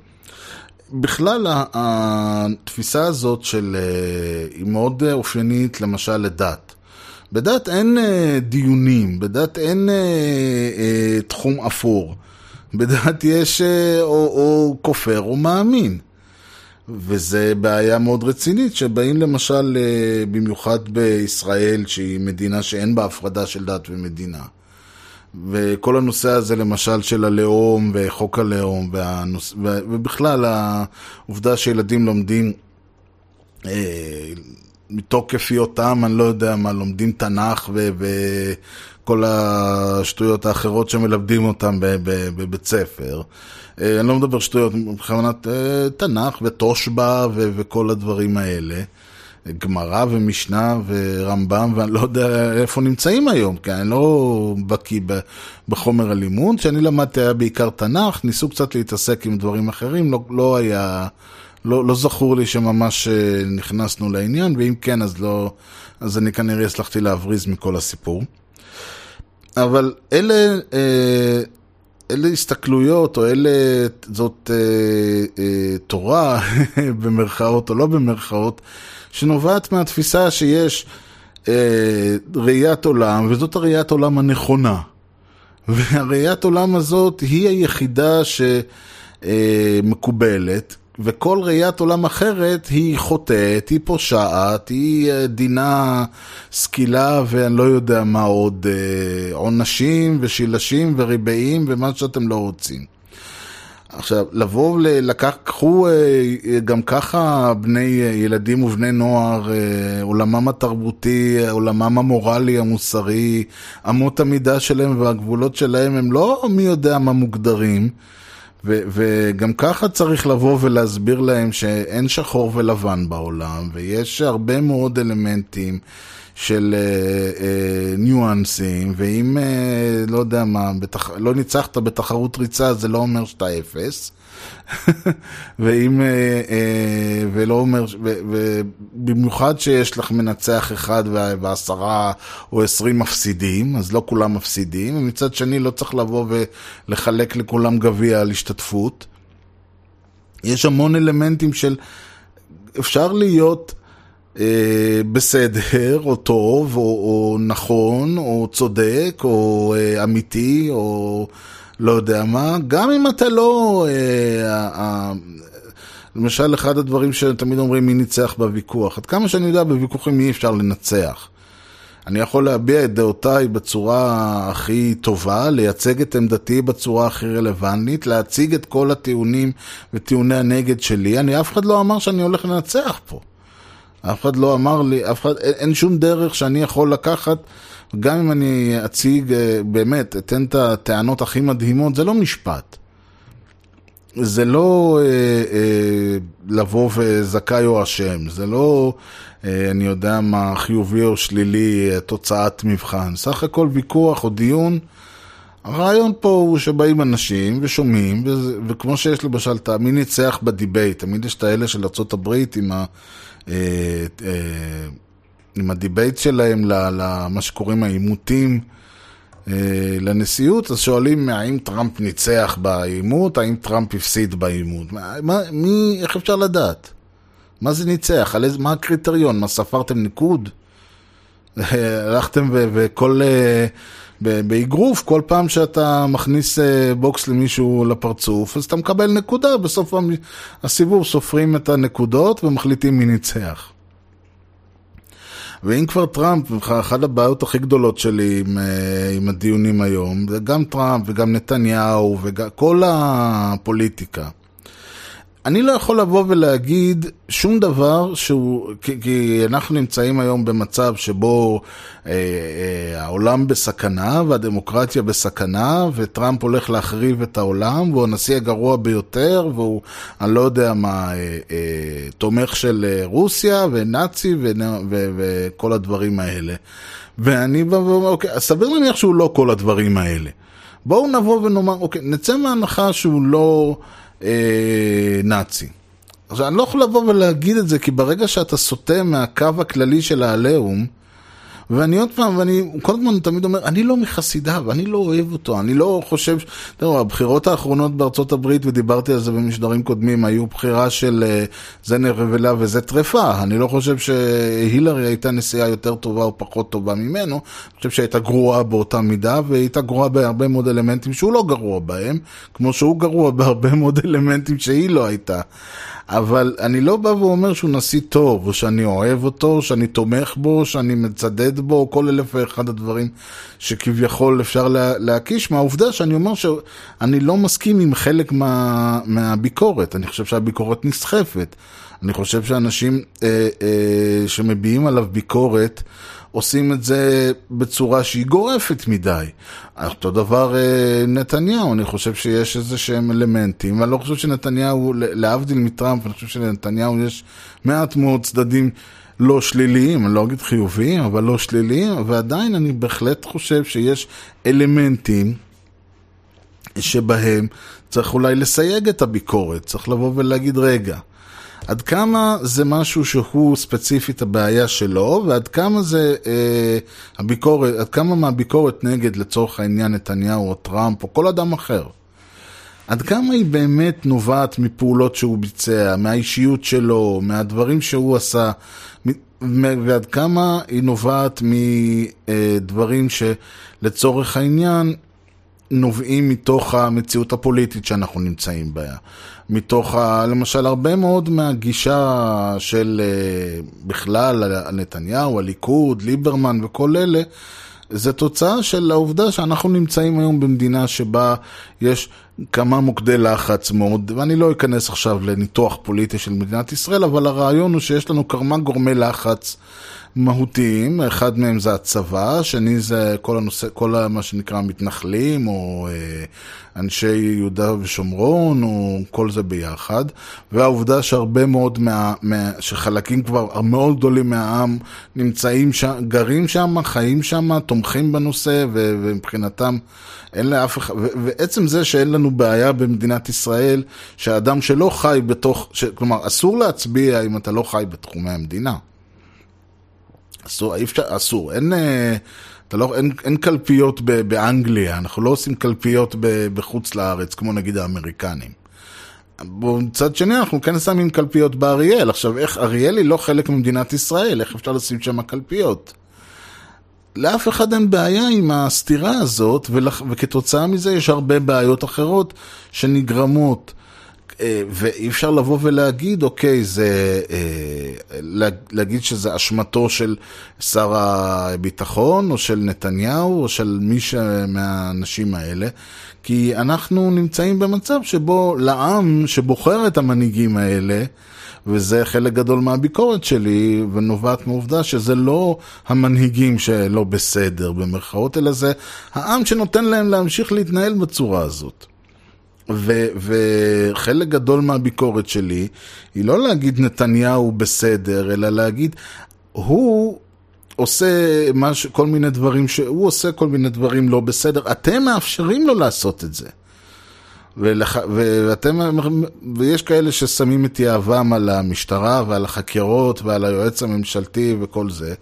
בכלל, התפיסה הזאת של, אה, היא מאוד אופיינית למשל לדת. בדת אין אה, דיונים, בדת אין אה, תחום אפור. בדת יש או, או כופר או מאמין. וזה בעיה מאוד רצינית, שבאים למשל, אה, במיוחד בישראל, שהיא מדינה שאין בה הפרדה של דת ומדינה. וכל הנושא הזה למשל של הלאום וחוק הלאום, והנוס... ובכלל העובדה שילדים לומדים אה, מתוקף היותם, אני לא יודע מה, לומדים תנ"ך. וכל השטויות האחרות שמלמדים אותם בבית ספר. אה, אני לא מדבר שטויות, מבחינת אה, תנ"ך ותושבע וכל הדברים האלה. גמרא ומשנה ורמב"ם, ואני לא יודע איפה נמצאים היום, כי אני לא בקיא בחומר הלימוד. כשאני למדתי היה בעיקר תנ"ך, ניסו קצת להתעסק עם דברים אחרים, לא, לא היה, לא, לא זכור לי שממש אה, נכנסנו לעניין, ואם כן, אז לא, אז אני כנראה הצלחתי להבריז מכל הסיפור. אבל אלה... אה, אלה הסתכלויות, או אלה, זאת אה, אה, תורה, במרכאות או לא במרכאות, שנובעת מהתפיסה שיש אה, ראיית עולם, וזאת הראיית עולם הנכונה. והראיית עולם הזאת היא היחידה שמקובלת, וכל ראיית עולם אחרת היא חוטאת, היא פושעת, היא אה, דינה סקילה ואני לא יודע מה עוד, אה, עונשים ושילשים וריבעים ומה שאתם לא רוצים. עכשיו, לבוא ולקח, קחו אה, גם ככה בני ילדים ובני נוער, עולמם התרבותי, עולמם המורלי, המוסרי, אמות המידה שלהם והגבולות שלהם הם לא מי יודע מה מוגדרים. ו- וגם ככה צריך לבוא ולהסביר להם שאין שחור ולבן בעולם, ויש הרבה מאוד אלמנטים של uh, uh, ניואנסים, ואם, uh, לא יודע מה, בתח... לא ניצחת בתחרות ריצה, זה לא אומר שאתה אפס. ואם, uh, uh, ולא אומר, ובמיוחד שיש לך מנצח אחד ועשרה או עשרים מפסידים, אז לא כולם מפסידים, ומצד שני לא צריך לבוא ולחלק לכולם גביע על השתתפות. יש המון אלמנטים של, אפשר להיות אה, בסדר, או טוב, או, או נכון, או צודק, או אה, אמיתי, או לא יודע מה, גם אם אתה לא... אה, אה, למשל, אחד הדברים שתמיד אומרים מי ניצח בוויכוח. עד כמה שאני יודע, בוויכוחים אי אפשר לנצח. אני יכול להביע את דעותיי בצורה הכי טובה, לייצג את עמדתי בצורה הכי רלוונטית, להציג את כל הטיעונים וטיעוני הנגד שלי. אני, אף אחד לא אמר שאני הולך לנצח פה. אף אחד לא אמר לי, אף אחד, אין, אין שום דרך שאני יכול לקחת, גם אם אני אציג, אה, באמת, אתן את הטענות הכי מדהימות, זה לא משפט. זה לא אה, אה, לבוא וזכאי או אשם, זה לא, אה, אני יודע מה, חיובי או שלילי, אה, תוצאת מבחן. סך הכל ויכוח או דיון. הרעיון פה הוא שבאים אנשים ושומעים, וזה, וכמו שיש למשל, מי ניצח ב debate, תמיד יש את האלה של ארה"ב עם, ה, אה, אה, עם ה debate שלהם למה שקוראים העימותים. אה, לנשיאות, אז שואלים האם טראמפ ניצח בעימות, האם טראמפ הפסיד בעימות. מי, איך אפשר לדעת? מה זה ניצח? על איזה, מה הקריטריון? מה, ספרתם ניקוד? הלכתם וכל... אה, באגרוף, כל פעם שאתה מכניס אה, בוקס למישהו לפרצוף, אז אתה מקבל נקודה, בסוף הסיבוב סופרים את הנקודות ומחליטים מי ניצח. ואם כבר טראמפ, אחת הבעיות הכי גדולות שלי עם, אה, עם הדיונים היום, זה גם טראמפ וגם נתניהו וכל הפוליטיקה. אני לא יכול לבוא ולהגיד שום דבר שהוא, כי, כי אנחנו נמצאים היום במצב שבו אה, אה, העולם בסכנה והדמוקרטיה בסכנה וטראמפ הולך להחריב את העולם והוא הנשיא הגרוע ביותר והוא, אני לא יודע מה, אה, אה, תומך של אה, רוסיה ונאצי ו, ו, וכל הדברים האלה. ואני בא ואומר, אוקיי, סביר להניח שהוא לא כל הדברים האלה. בואו נבוא ונאמר, אוקיי, נצא מהנחה שהוא לא... אה, נאצי. עכשיו, אני לא יכול לבוא ולהגיד את זה, כי ברגע שאתה סוטה מהקו הכללי של העליהום, ואני עוד פעם, ואני כל הזמן תמיד אומר, אני לא מחסידיו, אני לא אוהב אותו, אני לא חושב, תראו, הבחירות האחרונות בארצות הברית, ודיברתי על זה במשדרים קודמים, היו בחירה של uh, זה נרבלה וזה טרפה. אני לא חושב שהילרי הייתה נשיאה יותר טובה או פחות טובה ממנו, אני חושב שהייתה גרועה באותה מידה, והיא הייתה גרועה בהרבה מאוד אלמנטים שהוא לא גרוע בהם, כמו שהוא גרוע בהרבה מאוד אלמנטים שהיא לא הייתה. אבל אני לא בא ואומר שהוא נשיא טוב, או שאני אוהב אותו, שאני תומך בו, שאני מצדד בו, כל אלף ואחד הדברים שכביכול אפשר לה, להקיש מהעובדה שאני אומר שאני לא מסכים עם חלק מה, מהביקורת. אני חושב שהביקורת נסחפת. אני חושב שאנשים אה, אה, שמביעים עליו ביקורת, עושים את זה בצורה שהיא גורפת מדי. אותו דבר אה, נתניהו, אני חושב שיש איזה שהם אלמנטים, ואני לא חושב שנתניהו, להבדיל מטראמפ, אני חושב שלנתניהו יש מעט מאוד צדדים לא שליליים, אני לא אגיד חיוביים, אבל לא שליליים, ועדיין אני בהחלט חושב שיש אלמנטים שבהם צריך אולי לסייג את הביקורת, צריך לבוא ולהגיד, רגע, עד כמה זה משהו שהוא ספציפית הבעיה שלו, ועד כמה זה אה, הביקורת, עד כמה מהביקורת נגד לצורך העניין נתניהו או טראמפ או כל אדם אחר. עד כמה היא באמת נובעת מפעולות שהוא ביצע, מהאישיות שלו, מהדברים שהוא עשה, ועד כמה היא נובעת מדברים שלצורך העניין נובעים מתוך המציאות הפוליטית שאנחנו נמצאים בה. מתוך, ה, למשל, הרבה מאוד מהגישה של אה, בכלל, נתניהו, הליכוד, ליברמן וכל אלה, זה תוצאה של העובדה שאנחנו נמצאים היום במדינה שבה יש כמה מוקדי לחץ מאוד, ואני לא אכנס עכשיו לניתוח פוליטי של מדינת ישראל, אבל הרעיון הוא שיש לנו כמה גורמי לחץ מהותיים, אחד מהם זה הצבא, השני זה כל הנושא, כל מה שנקרא המתנחלים, או אה, אנשי יהודה ושומרון, או כל זה ביחד, והעובדה שהרבה מאוד, מה, מה, שחלקים כבר מאוד גדולים מהעם נמצאים שם, גרים שם, חיים שם, תומכים בנושא, ו, ומבחינתם אין לאף אחד, ועצם זה שאין לנו בעיה במדינת ישראל, שאדם שלא חי בתוך, ש, כלומר, אסור להצביע אם אתה לא חי בתחומי המדינה. אסור, אי אפשר, אסור, אין, אה, אתה לא, אין, אין קלפיות ב, באנגליה, אנחנו לא עושים קלפיות ב, בחוץ לארץ, כמו נגיד האמריקנים. מצד שני, אנחנו כן שמים קלפיות באריאל. עכשיו, איך, אריאל היא לא חלק ממדינת ישראל, איך אפשר לשים שם קלפיות? לאף אחד אין בעיה עם הסתירה הזאת, ולח, וכתוצאה מזה יש הרבה בעיות אחרות שנגרמות. אה, ואי אפשר לבוא ולהגיד, אוקיי, זה, אה, להגיד שזה אשמתו של שר הביטחון, או של נתניהו, או של מי מהאנשים האלה, כי אנחנו נמצאים במצב שבו לעם שבוחר את המנהיגים האלה, וזה חלק גדול מהביקורת שלי, ונובעת מעובדה שזה לא המנהיגים שלא בסדר במרכאות, אלא זה העם שנותן להם להמשיך להתנהל בצורה הזאת. ו, וחלק גדול מהביקורת שלי היא לא להגיד נתניהו בסדר, אלא להגיד, הוא עושה מש, כל מיני דברים, ש... הוא עושה כל מיני דברים לא בסדר, אתם מאפשרים לו לעשות את זה. ולח... ואתם, ויש כאלה ששמים את יהבם על המשטרה ועל החקירות ועל היועץ הממשלתי וכל זה,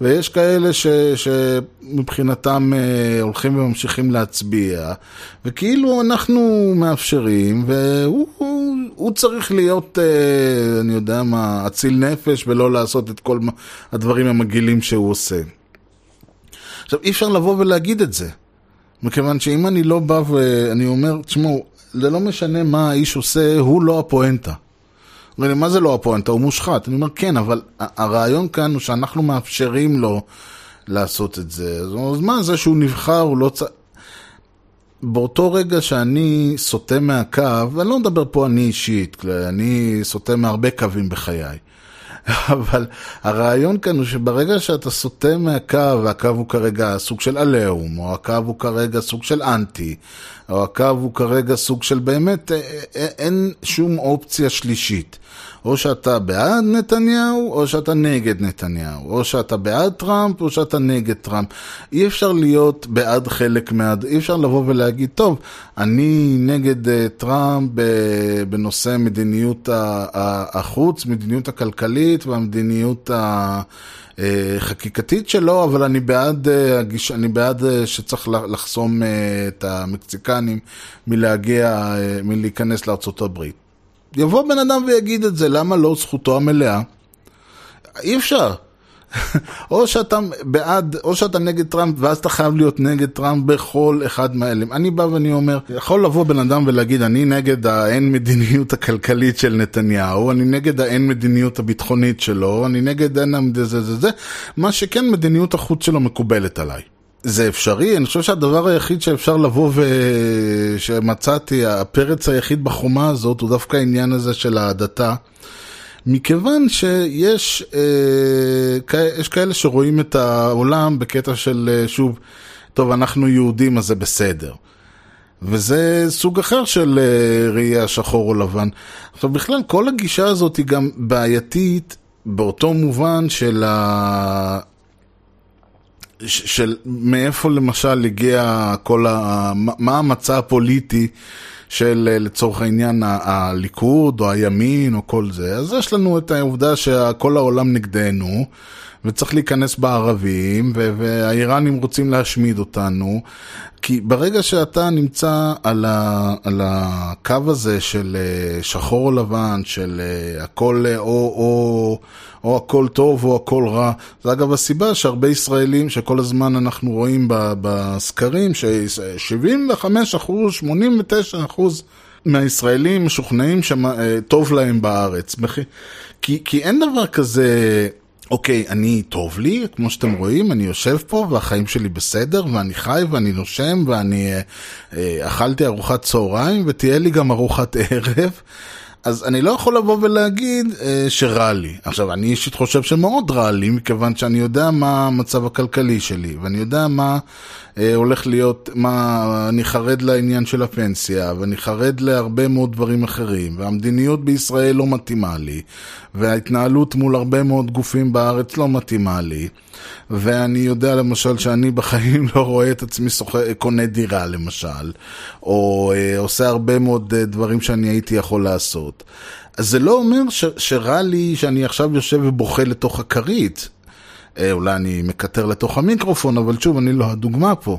ויש כאלה ש... שמבחינתם אה, הולכים וממשיכים להצביע, וכאילו אנחנו מאפשרים, והוא הוא, הוא צריך להיות, אה, אני יודע מה, אציל נפש ולא לעשות את כל הדברים המגעילים שהוא עושה. עכשיו, אי אפשר לבוא ולהגיד את זה. מכיוון שאם אני לא בא ואני אומר, תשמעו, זה לא משנה מה האיש עושה, הוא לא הפואנטה. אומרים לי, מה זה לא הפואנטה? הוא מושחת. אני אומר, כן, אבל הרעיון כאן הוא שאנחנו מאפשרים לו לעשות את זה. אז מה זה שהוא נבחר, הוא לא צריך... באותו רגע שאני סוטה מהקו, ואני לא מדבר פה אני אישית, אני סוטה מהרבה קווים בחיי. אבל הרעיון כאן הוא שברגע שאתה סוטה מהקו, והקו הוא כרגע סוג של עליהום, או הקו הוא כרגע סוג של אנטי, או הקו הוא כרגע סוג של באמת, אה, אה, אין שום אופציה שלישית. או שאתה בעד נתניהו, או שאתה נגד נתניהו. או שאתה בעד טראמפ, או שאתה נגד טראמפ. אי אפשר להיות בעד חלק מה... אי אפשר לבוא ולהגיד, טוב, אני נגד uh, טראמפ בנושא מדיניות החוץ, מדיניות הכלכלית והמדיניות ה... חקיקתית שלו, אבל אני בעד, אני בעד שצריך לחסום את המקסיקנים מלהגיע, מלהיכנס לארצות הברית. יבוא בן אדם ויגיד את זה, למה לא זכותו המלאה? אי אפשר. או שאתה בעד, או שאתה נגד טראמפ, ואז אתה חייב להיות נגד טראמפ בכל אחד מהאלה. אני בא ואני אומר, יכול לבוא בן אדם ולהגיד, אני נגד האין מדיניות הכלכלית של נתניהו, אני נגד האין מדיניות הביטחונית שלו, אני נגד אין זה זה זה זה, מה שכן מדיניות החוץ שלו מקובלת עליי. זה אפשרי, אני חושב שהדבר היחיד שאפשר לבוא ושמצאתי, הפרץ היחיד בחומה הזאת, הוא דווקא העניין הזה של ההדתה. מכיוון שיש אה, יש כאלה שרואים את העולם בקטע של, אה, שוב, טוב, אנחנו יהודים אז זה בסדר. וזה סוג אחר של אה, ראייה שחור או לבן. עכשיו בכלל, כל הגישה הזאת היא גם בעייתית באותו מובן של ה... של מאיפה למשל הגיע כל ה... מה המצע הפוליטי של לצורך העניין הליכוד או הימין או כל זה, אז יש לנו את העובדה שכל העולם נגדנו. וצריך להיכנס בערבים, והאיראנים רוצים להשמיד אותנו, כי ברגע שאתה נמצא על, ה, על הקו הזה של אה, שחור או לבן, של אה, הכל אה, או, או, או הכל טוב או הכל רע, זה אגב הסיבה שהרבה ישראלים, שכל הזמן אנחנו רואים בסקרים, ש-75 אחוז, 89 אחוז מהישראלים משוכנעים שטוב להם בארץ. כי, כי אין דבר כזה... אוקיי, אני טוב לי, כמו שאתם רואים, אני יושב פה והחיים שלי בסדר, ואני חי ואני נושם ואני אה, אה, אכלתי ארוחת צהריים ותהיה לי גם ארוחת ערב. אז אני לא יכול לבוא ולהגיד אה, שרע לי. עכשיו, אני אישית חושב שמאוד רע לי, מכיוון שאני יודע מה המצב הכלכלי שלי, ואני יודע מה אה, הולך להיות, מה, אני חרד לעניין של הפנסיה, ואני חרד להרבה מאוד דברים אחרים, והמדיניות בישראל לא מתאימה לי, וההתנהלות מול הרבה מאוד גופים בארץ לא מתאימה לי, ואני יודע למשל שאני בחיים לא רואה את עצמי שוח... קונה דירה למשל, או אה, עושה הרבה מאוד אה, דברים שאני הייתי יכול לעשות. אז זה לא אומר ש... שרע לי שאני עכשיו יושב ובוכה לתוך הכרית. אה, אולי אני מקטר לתוך המיקרופון, אבל שוב, אני לא הדוגמה פה.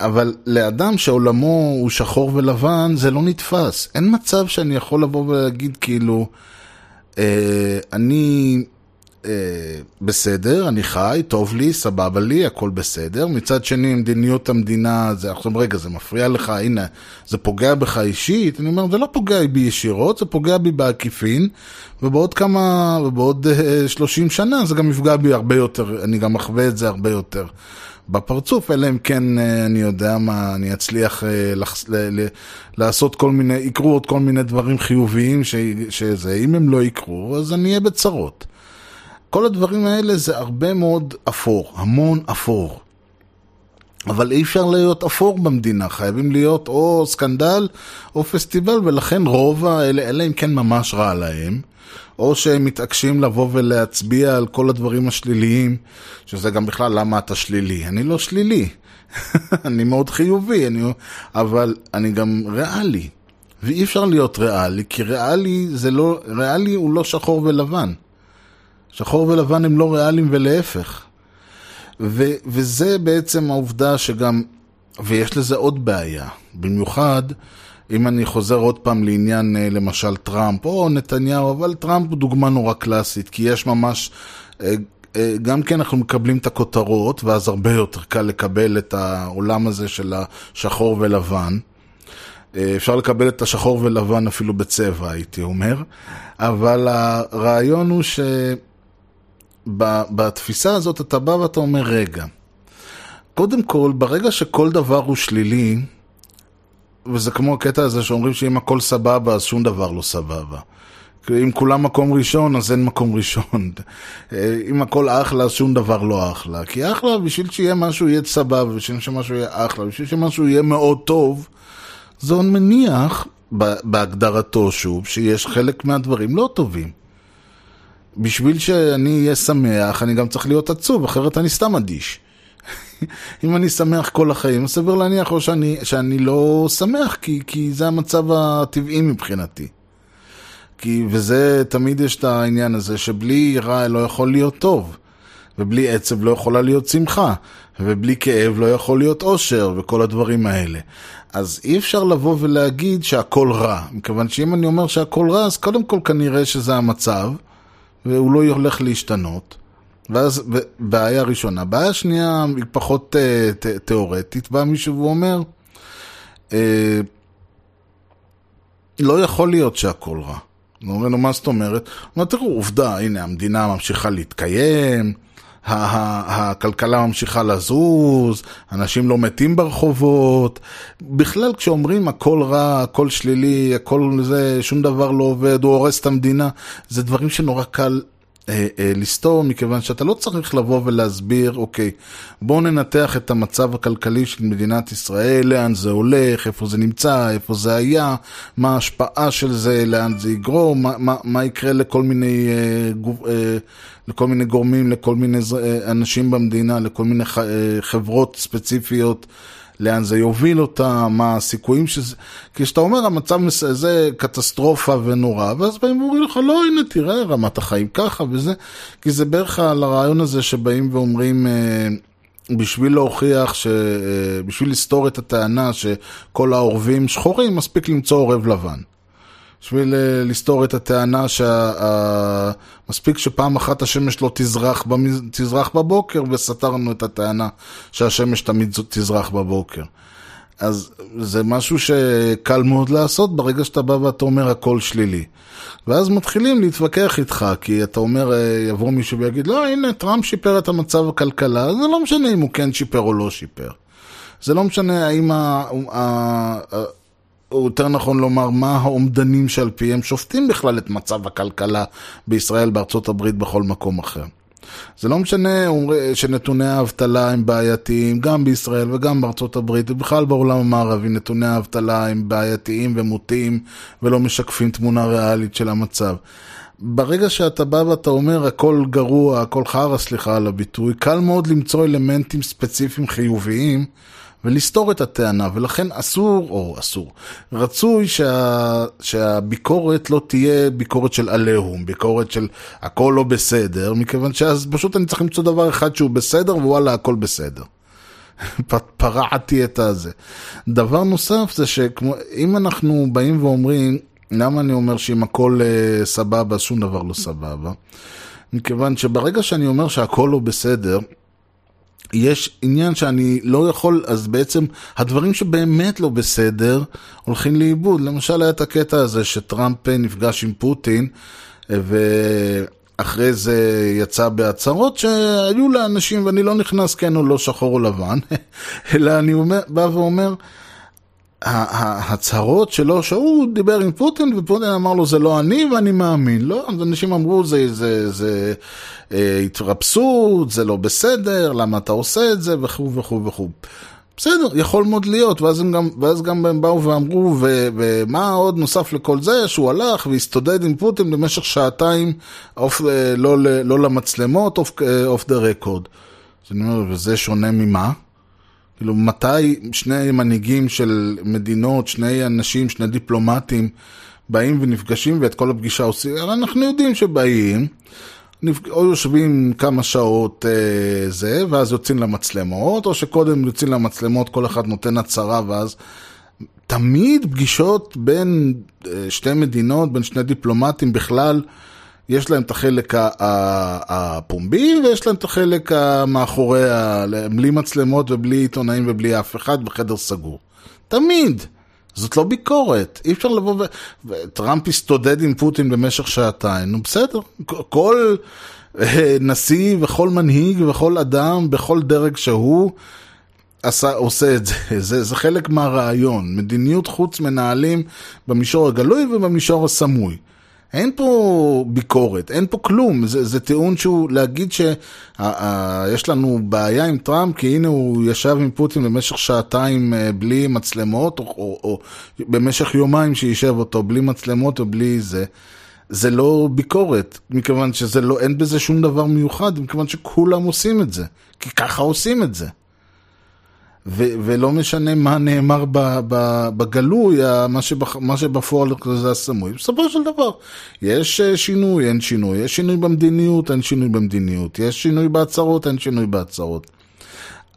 אבל לאדם שעולמו הוא שחור ולבן, זה לא נתפס. אין מצב שאני יכול לבוא ולהגיד כאילו, אני אה, בסדר, אני חי, טוב לי, סבבה לי, הכל בסדר. מצד שני, מדיניות המדינה, זה עכשיו, רגע, זה מפריע לך, הנה, זה פוגע בך אישית. אני אומר, זה לא פוגע בי ישירות, זה פוגע בי בעקיפין, ובעוד כמה, ובעוד אה, 30 שנה זה גם יפגע בי הרבה יותר, אני גם אחווה את זה הרבה יותר. בפרצוף, אלא אם כן אה, אני יודע מה, אני אצליח אה, לחס, ל, ל, לעשות כל מיני, יקרו עוד כל מיני דברים חיוביים ש, שזה, אם הם לא יקרו, אז אני אהיה בצרות. כל הדברים האלה זה הרבה מאוד אפור, המון אפור. אבל אי אפשר להיות אפור במדינה, חייבים להיות או סקנדל או פסטיבל, ולכן רוב האלה, אלא אם כן ממש רע להם, או שהם מתעקשים לבוא ולהצביע על כל הדברים השליליים, שזה גם בכלל למה אתה שלילי. אני לא שלילי, אני מאוד חיובי, אני, אבל אני גם ריאלי. ואי אפשר להיות ריאלי, כי ריאלי זה לא, ריאלי הוא לא שחור ולבן. שחור ולבן הם לא ריאליים ולהפך. ו, וזה בעצם העובדה שגם, ויש לזה עוד בעיה, במיוחד אם אני חוזר עוד פעם לעניין אה, למשל טראמפ או נתניהו, אבל טראמפ הוא דוגמה נורא קלאסית, כי יש ממש, אה, אה, גם כן אנחנו מקבלים את הכותרות, ואז הרבה יותר קל לקבל את העולם הזה של השחור ולבן. אפשר לקבל את השחור ולבן אפילו בצבע, הייתי אומר, אבל הרעיון הוא ש... בתפיסה הזאת אתה בא ואתה אומר, רגע, קודם כל, ברגע שכל דבר הוא שלילי, וזה כמו הקטע הזה שאומרים שאם הכל סבבה, אז שום דבר לא סבבה. אם כולם מקום ראשון, אז אין מקום ראשון. אם הכל אחלה, אז שום דבר לא אחלה. כי אחלה, בשביל שיהיה משהו יהיה סבבה, בשביל שמשהו יהיה אחלה, בשביל שמשהו יהיה מאוד טוב, זה מניח, בהגדרתו שוב, שיש חלק מהדברים לא טובים. בשביל שאני אהיה שמח, אני גם צריך להיות עצוב, אחרת אני סתם אדיש. אם אני שמח כל החיים, סביר להניח או שאני, שאני לא שמח, כי, כי זה המצב הטבעי מבחינתי. כי, וזה, תמיד יש את העניין הזה, שבלי רע לא יכול להיות טוב, ובלי עצב לא יכולה להיות שמחה, ובלי כאב לא יכול להיות אושר, וכל הדברים האלה. אז אי אפשר לבוא ולהגיד שהכל רע, מכיוון שאם אני אומר שהכל רע, אז קודם כל כנראה שזה המצב, והוא לא הולך להשתנות. ואז בעיה ראשונה. בעיה שנייה היא פחות אה, ת, תיאורטית, בא מישהו ואומר, אה, לא יכול להיות שהכל רע. הוא אומר לו, מה זאת אומרת? הוא אומר, תראו, עובדה, הנה, המדינה ממשיכה להתקיים, הכלכלה ממשיכה לזוז, אנשים לא מתים ברחובות. בכלל, כשאומרים הכל רע, הכל שלילי, הכל זה, שום דבר לא עובד, הוא הורס את המדינה, זה דברים שנורא קל אה, אה, לסתור, מכיוון שאתה לא צריך לבוא ולהסביר, אוקיי, בואו ננתח את המצב הכלכלי של מדינת ישראל, לאן זה הולך, איפה זה נמצא, איפה זה היה, מה ההשפעה של זה, לאן זה יגרום, מה, מה, מה יקרה לכל מיני, אה, גוב, אה, לכל מיני גורמים, לכל מיני אה, אנשים במדינה, לכל מיני ח, אה, חברות ספציפיות. לאן זה יוביל אותה, מה הסיכויים שזה... כי כשאתה אומר המצב זה קטסטרופה ונורא, ואז באים ואומרים לך, לא, הנה, תראה, רמת החיים ככה וזה, כי זה בערך על הרעיון הזה שבאים ואומרים... אה, בשביל להוכיח, ש... אה, בשביל לסתור את הטענה שכל העורבים שחורים, מספיק למצוא עורב לבן. בשביל אה, לסתור את הטענה שמספיק שפעם אחת השמש לא תזרח, במז... תזרח בבוקר, וסתרנו את הטענה שהשמש תמיד תזרח בבוקר. אז זה משהו שקל מאוד לעשות ברגע שאתה בא ואתה אומר הכל שלילי. ואז מתחילים להתווכח איתך, כי אתה אומר, אה, יבוא מישהו ויגיד, לא, הנה, טראמפ שיפר את המצב הכלכלה, זה לא משנה אם הוא כן שיפר או לא שיפר. זה לא משנה האם ה... או יותר נכון לומר, מה האומדנים שעל פיהם שופטים בכלל את מצב הכלכלה בישראל, בארצות הברית, בכל מקום אחר. זה לא משנה שנתוני האבטלה הם בעייתיים גם בישראל וגם בארצות הברית ובכלל בעולם המערבי נתוני האבטלה הם בעייתיים ומוטים ולא משקפים תמונה ריאלית של המצב. ברגע שאתה בא ואתה אומר הכל גרוע, הכל חרא, סליחה על הביטוי, קל מאוד למצוא אלמנטים ספציפיים חיוביים ולסתור את הטענה, ולכן אסור, או אסור, רצוי שה, שהביקורת לא תהיה ביקורת של עליהום, ביקורת של הכל לא בסדר, מכיוון שאז פשוט אני צריך למצוא דבר אחד שהוא בסדר, ווואלה, הכל בסדר. פרעתי את הזה. דבר נוסף זה שאם אנחנו באים ואומרים, למה אני אומר שאם הכל uh, סבבה, שום דבר לא סבבה? מכיוון שברגע שאני אומר שהכל לא בסדר, יש עניין שאני לא יכול, אז בעצם הדברים שבאמת לא בסדר הולכים לאיבוד. למשל היה את הקטע הזה שטראמפ נפגש עם פוטין ואחרי זה יצא בהצהרות שהיו לאנשים, ואני לא נכנס כן או לא שחור או לבן, אלא אני אומר, בא ואומר, ההצהרות שלו, שהוא דיבר עם פוטין, ופוטין אמר לו זה לא אני ואני מאמין. לא, אנשים אמרו זה, זה, זה אה, התרפסות, זה לא בסדר, למה אתה עושה את זה, וכו' וכו' וכו'. בסדר, יכול מאוד להיות, ואז, הם גם, ואז גם הם באו ואמרו, ו, ומה עוד נוסף לכל זה, שהוא הלך והסתודד עם פוטין במשך שעתיים, אוף, לא, לא, לא למצלמות, off the record. אז אני אומר, וזה שונה ממה? כאילו, מתי שני מנהיגים של מדינות, שני אנשים, שני דיפלומטים, באים ונפגשים ואת כל הפגישה עושים? הרי אנחנו יודעים שבאים, או יושבים כמה שעות אה, זה, ואז יוצאים למצלמות, או שקודם יוצאים למצלמות, כל אחד נותן הצהרה, ואז... תמיד פגישות בין אה, שתי מדינות, בין שני דיפלומטים בכלל, יש להם את החלק הפומבי ויש להם את החלק מאחורי, בלי מצלמות ובלי עיתונאים ובלי אף אחד בחדר סגור. תמיד. זאת לא ביקורת, אי אפשר לבוא ו... וטראמפ הסתודד עם פוטין במשך שעתיים, נו בסדר, כל אה, נשיא וכל מנהיג וכל אדם בכל דרג שהוא עשה, עושה את זה. זה, זה חלק מהרעיון, מדיניות חוץ מנהלים במישור הגלוי ובמישור הסמוי. אין פה ביקורת, אין פה כלום, זה, זה טיעון שהוא להגיד שיש לנו בעיה עם טראמפ כי הנה הוא ישב עם פוטין במשך שעתיים אה, בלי מצלמות, או, או, או במשך יומיים שישב אותו בלי מצלמות ובלי זה. זה לא ביקורת, מכיוון שזה לא, אין בזה שום דבר מיוחד, מכיוון שכולם עושים את זה, כי ככה עושים את זה. ו- ולא משנה מה נאמר ב- ב- בגלוי, מה, שבח- מה שבפועל זה הסמוי. בסופו של דבר, יש אה, שינוי, אין שינוי, יש שינוי במדיניות, אין שינוי במדיניות, יש שינוי בהצהרות, אין שינוי בהצהרות.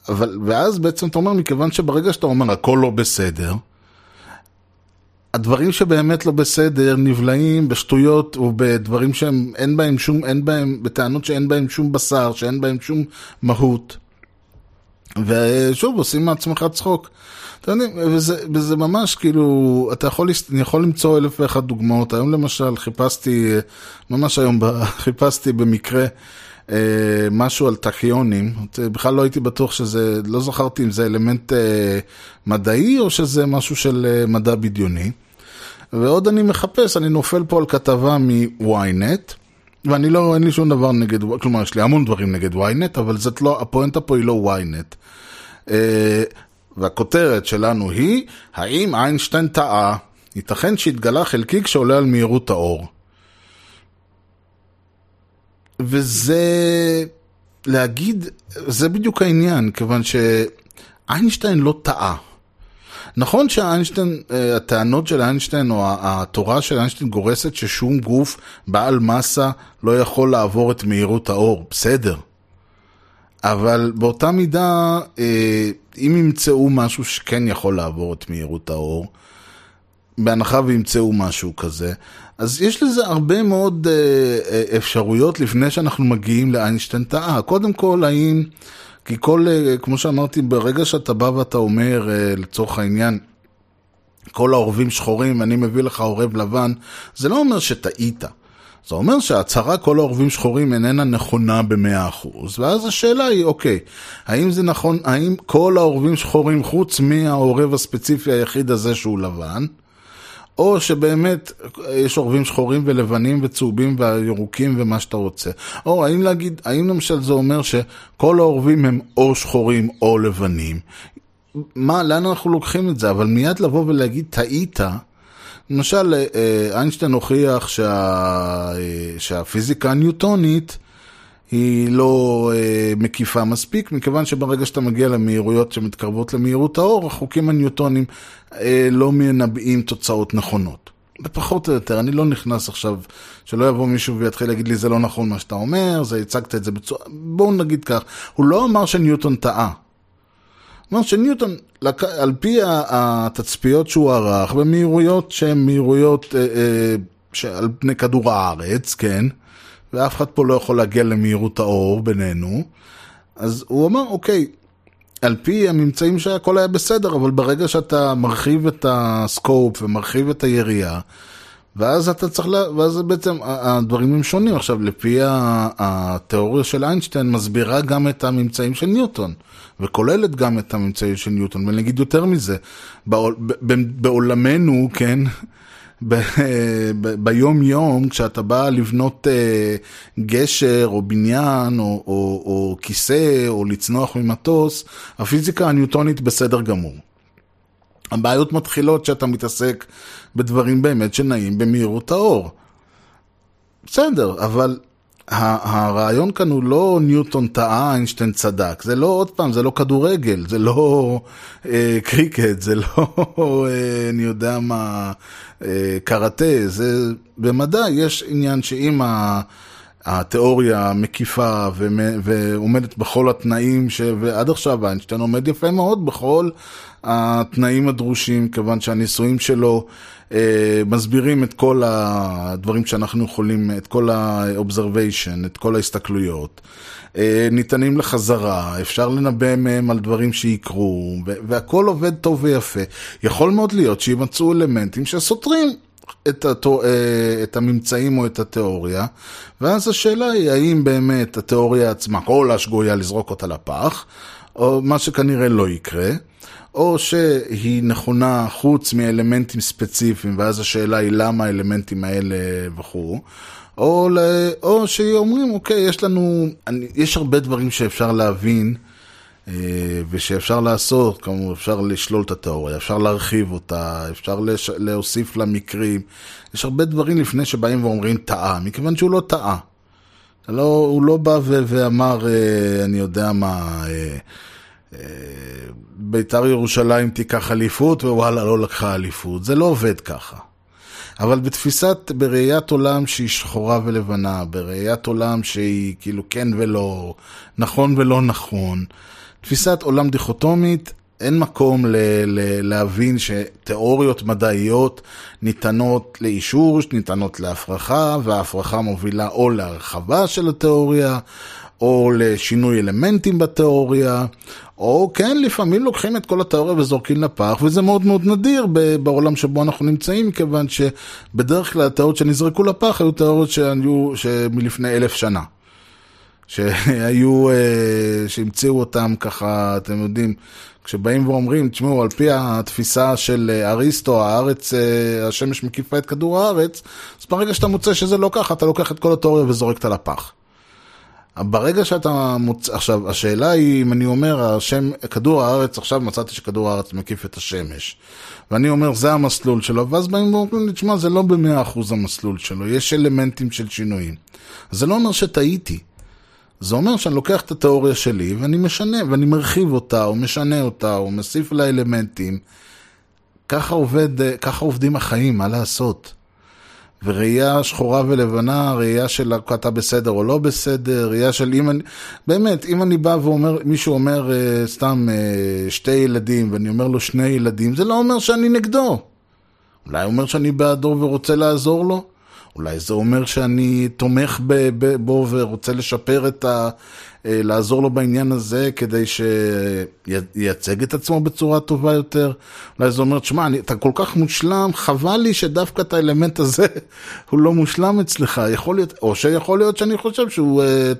אבל, ואז בעצם אתה אומר, מכיוון שברגע שאתה אומר הכל לא בסדר, הדברים שבאמת לא בסדר נבלעים בשטויות ובדברים שהם, אין בהם שום, אין בהם, בטענות שאין בהם שום בשר, שאין בהם שום מהות. ושוב, עושים מעצמך צחוק. אתה יודע, וזה, וזה ממש כאילו, אתה יכול, אני יכול למצוא אלף ואחת דוגמאות. היום למשל חיפשתי, ממש היום חיפשתי במקרה אה, משהו על טכיונים. בכלל לא הייתי בטוח שזה, לא זכרתי אם זה אלמנט אה, מדעי או שזה משהו של אה, מדע בדיוני. ועוד אני מחפש, אני נופל פה על כתבה מ-ynet. ואני לא, אין לי שום דבר נגד, כלומר, יש לי המון דברים נגד ynet, אבל זאת לא, הפואנטה פה היא לא ynet. Uh, והכותרת שלנו היא, האם איינשטיין טעה? ייתכן שהתגלה חלקיק שעולה על מהירות האור. וזה, להגיד, זה בדיוק העניין, כיוון שאיינשטיין לא טעה. נכון שאיינשטיין, אה, הטענות של איינשטיין או התורה של איינשטיין גורסת ששום גוף בעל מסה לא יכול לעבור את מהירות האור, בסדר. אבל באותה מידה, אה, אם ימצאו משהו שכן יכול לעבור את מהירות האור, בהנחה וימצאו משהו כזה, אז יש לזה הרבה מאוד אה, אפשרויות לפני שאנחנו מגיעים לאיינשטיין טעה. קודם כל, האם... כי כל, אה, כמו שאמרתי, ברגע שאתה בא ואתה אומר, אה, לצורך העניין, כל העורבים שחורים, אני מביא לך עורב לבן, זה לא אומר שטעית. זה אומר שההצהרה כל העורבים שחורים איננה נכונה ב-100%. ואז השאלה היא, אוקיי, האם זה נכון, האם כל העורבים שחורים חוץ מהעורב הספציפי היחיד הזה שהוא לבן, או שבאמת יש עורבים שחורים ולבנים וצהובים וירוקים ומה שאתה רוצה. או האם להגיד, האם למשל זה אומר שכל העורבים הם או שחורים או לבנים. מה, לאן אנחנו לוקחים את זה? אבל מיד לבוא ולהגיד, טעית, למשל, אה, איינשטיין הוכיח שה, אה, שהפיזיקה הניוטונית היא לא אה, מקיפה מספיק, מכיוון שברגע שאתה מגיע למהירויות שמתקרבות למהירות האור, החוקים הניוטונים אה, לא מנבאים תוצאות נכונות. פחות או יותר, אני לא נכנס עכשיו, שלא יבוא מישהו ויתחיל להגיד לי זה לא נכון מה שאתה אומר, זה הצגת את זה בצורה, בואו נגיד כך, הוא לא אמר שניוטון טעה. אמר שניוטון, על פי התצפיות שהוא ערך, במהירויות שהן מהירויות אה, אה, שעל פני כדור הארץ, כן, ואף אחד פה לא יכול להגיע למהירות האור בינינו, אז הוא אמר, אוקיי, על פי הממצאים שהכל היה בסדר, אבל ברגע שאתה מרחיב את הסקופ ומרחיב את היריעה, ואז אתה צריך, לה... ואז בעצם הדברים הם שונים. עכשיו, לפי התיאוריה של איינשטיין מסבירה גם את הממצאים של ניוטון, וכוללת גם את הממצאים של ניוטון, ואני אגיד יותר מזה, בעול... בעולמנו, כן. ביום יום, כשאתה בא לבנות אה, גשר או בניין או, או, או כיסא או לצנוח ממטוס, הפיזיקה הניוטונית בסדר גמור. הבעיות מתחילות כשאתה מתעסק בדברים באמת שנעים במהירות האור. בסדר, אבל הרעיון כאן הוא לא ניוטון טעה, איינשטיין צדק. זה לא, עוד פעם, זה לא כדורגל, זה לא אה, קריקט, זה לא, אה, אני יודע מה, אה, קראטה. זה, במדע יש עניין שאם ה... התיאוריה מקיפה ועומדת בכל התנאים, ש... ועד עכשיו איינשטיין עומד יפה מאוד בכל התנאים הדרושים, כיוון שהניסויים שלו אה, מסבירים את כל הדברים שאנחנו יכולים, את כל ה-observation, את כל ההסתכלויות. אה, ניתנים לחזרה, אפשר לנבא מהם על דברים שיקרו, והכל עובד טוב ויפה. יכול מאוד להיות שימצאו אלמנטים שסותרים את, התו, אה, את הממצאים או את התיאוריה, ואז השאלה היא האם באמת התיאוריה עצמה, כל השגויה לזרוק אותה לפח, או מה שכנראה לא יקרה. או שהיא נכונה חוץ מאלמנטים ספציפיים, ואז השאלה היא למה האלמנטים האלה וכו', או, או שאומרים, אוקיי, יש לנו, יש הרבה דברים שאפשר להבין ושאפשר לעשות, כמובן אפשר לשלול את התיאוריה, אפשר להרחיב אותה, אפשר לש... להוסיף לה מקרים, יש הרבה דברים לפני שבאים ואומרים טעה, מכיוון שהוא לא טעה. לא, הוא לא בא ו... ואמר, אה, אני יודע מה, אה, בית"ר ירושלים תיקח אליפות ווואלה לא לקחה אליפות, זה לא עובד ככה. אבל בתפיסת, בראיית עולם שהיא שחורה ולבנה, בראיית עולם שהיא כאילו כן ולא, נכון ולא נכון, תפיסת עולם דיכוטומית, אין מקום ל- ל- להבין שתיאוריות מדעיות ניתנות לאישור, ניתנות להפרחה, וההפרחה מובילה או להרחבה של התיאוריה, או לשינוי אלמנטים בתיאוריה, או כן, לפעמים לוקחים את כל התיאוריה וזורקים לפח, וזה מאוד מאוד נדיר בעולם שבו אנחנו נמצאים, כיוון שבדרך כלל התיאוריות שנזרקו לפח היו תיאוריות שהיו מלפני אלף שנה. שהיו, אה, שהמציאו אותם ככה, אתם יודעים, כשבאים ואומרים, תשמעו, על פי התפיסה של אריסטו, הארץ, אה, השמש מקיפה את כדור הארץ, אז ברגע שאתה מוצא שזה לא ככה, אתה לוקח את כל התיאוריה וזורק אותה לפח. ברגע שאתה מוצא, עכשיו, השאלה היא, אם אני אומר, השם, כדור הארץ, עכשיו מצאתי שכדור הארץ מקיף את השמש. ואני אומר, זה המסלול שלו, ואז באים ואומרים לי, תשמע, זה לא במאה אחוז המסלול שלו, יש אלמנטים של שינויים. זה לא אומר שטעיתי. זה אומר שאני לוקח את התיאוריה שלי ואני משנה, ואני מרחיב אותה, או משנה אותה, או מוסיף לה אלמנטים. ככה עובד, ככה עובדים החיים, מה לעשות? וראייה שחורה ולבנה, ראייה של אתה בסדר או לא בסדר, ראייה של אם אני, באמת, אם אני בא ואומר, מישהו אומר uh, סתם uh, שתי ילדים, ואני אומר לו שני ילדים, זה לא אומר שאני נגדו. אולי אומר שאני בעדו ורוצה לעזור לו, אולי זה אומר שאני תומך בו ורוצה לשפר את ה... אה, לעזור לו בעניין הזה כדי שייצג את עצמו בצורה טובה יותר. אולי זה אומר, תשמע, אתה כל כך מושלם, חבל לי שדווקא את האלמנט הזה הוא לא מושלם אצלך. יכול להיות, או שיכול להיות שאני חושב שהוא אה,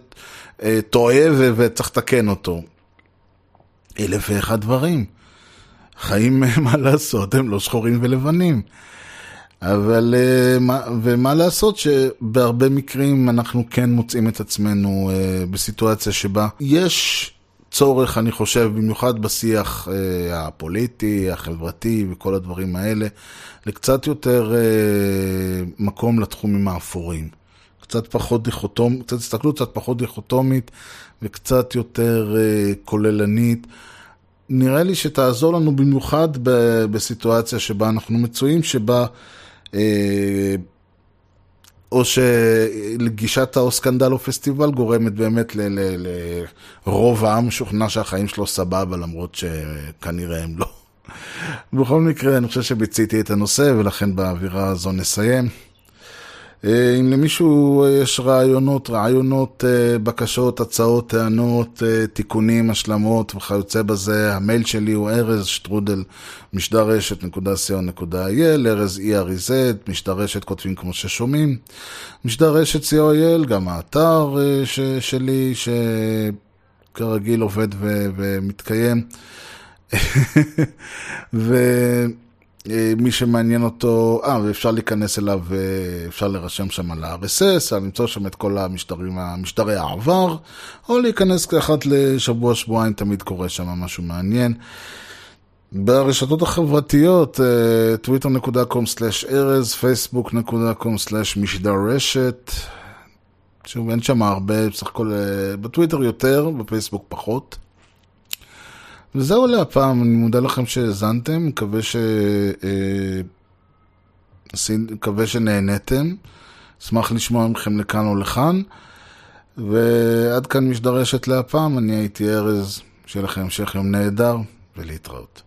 אה, טועה וצריך לתקן אותו. אלף ואחד דברים. חיים, מה לעשות, הם לא שחורים ולבנים. אבל, אה, ומה לעשות שבהרבה מקרים אנחנו כן מוצאים את עצמנו אה, בסיטואציה שבה יש צורך, אני חושב, במיוחד בשיח אה, הפוליטי, החברתי וכל הדברים האלה, לקצת יותר מקום לתחומים האפורים. קצת פחות דיכוטומית, קצת הסתכלות קצת פחות דיכוטומית וקצת יותר כוללנית. נראה לי שתעזור לנו במיוחד בסיטואציה שבה אנחנו מצויים, שבה או שלגישת או סקנדל או פסטיבל גורמת באמת לרוב העם משוכנע שהחיים שלו סבבה, למרות שכנראה הם לא. בכל מקרה, אני חושב שביציתי את הנושא, ולכן באווירה הזו נסיים. אה, אם למישהו יש רעיונות, רעיונות, אה, בקשות, הצעות, טענות, אה, תיקונים, השלמות וכיוצא בזה, המייל שלי הוא ארז שטרודל משדרשת.co.il, ארז ERZ, משדרשת כותבים כמו ששומעים, משדרשת co.il, גם האתר ש, שלי שכרגיל עובד ו, ומתקיים. ו... אה, מי שמעניין אותו, אה, ואפשר להיכנס אליו, אה, אפשר להירשם שם על ה-RSS, למצוא שם את כל המשטרים, המשטרי העבר, או להיכנס כאחת לשבוע, שבועיים, תמיד קורה שם משהו מעניין. ברשתות החברתיות, twitter.com/ארז, facebook.com/משדרשת. שוב, אין שם הרבה, בסך הכל בטוויטר יותר, בפייסבוק פחות. וזהו להפעם, אני מודה לכם שהאזנתם, מקווה ש... אה, מקווה שנהנתם. אשמח לשמוע מכם לכאן או לכאן. ועד כאן משדרשת להפעם, אני הייתי ארז, שיהיה לכם המשך יום נהדר, ולהתראות.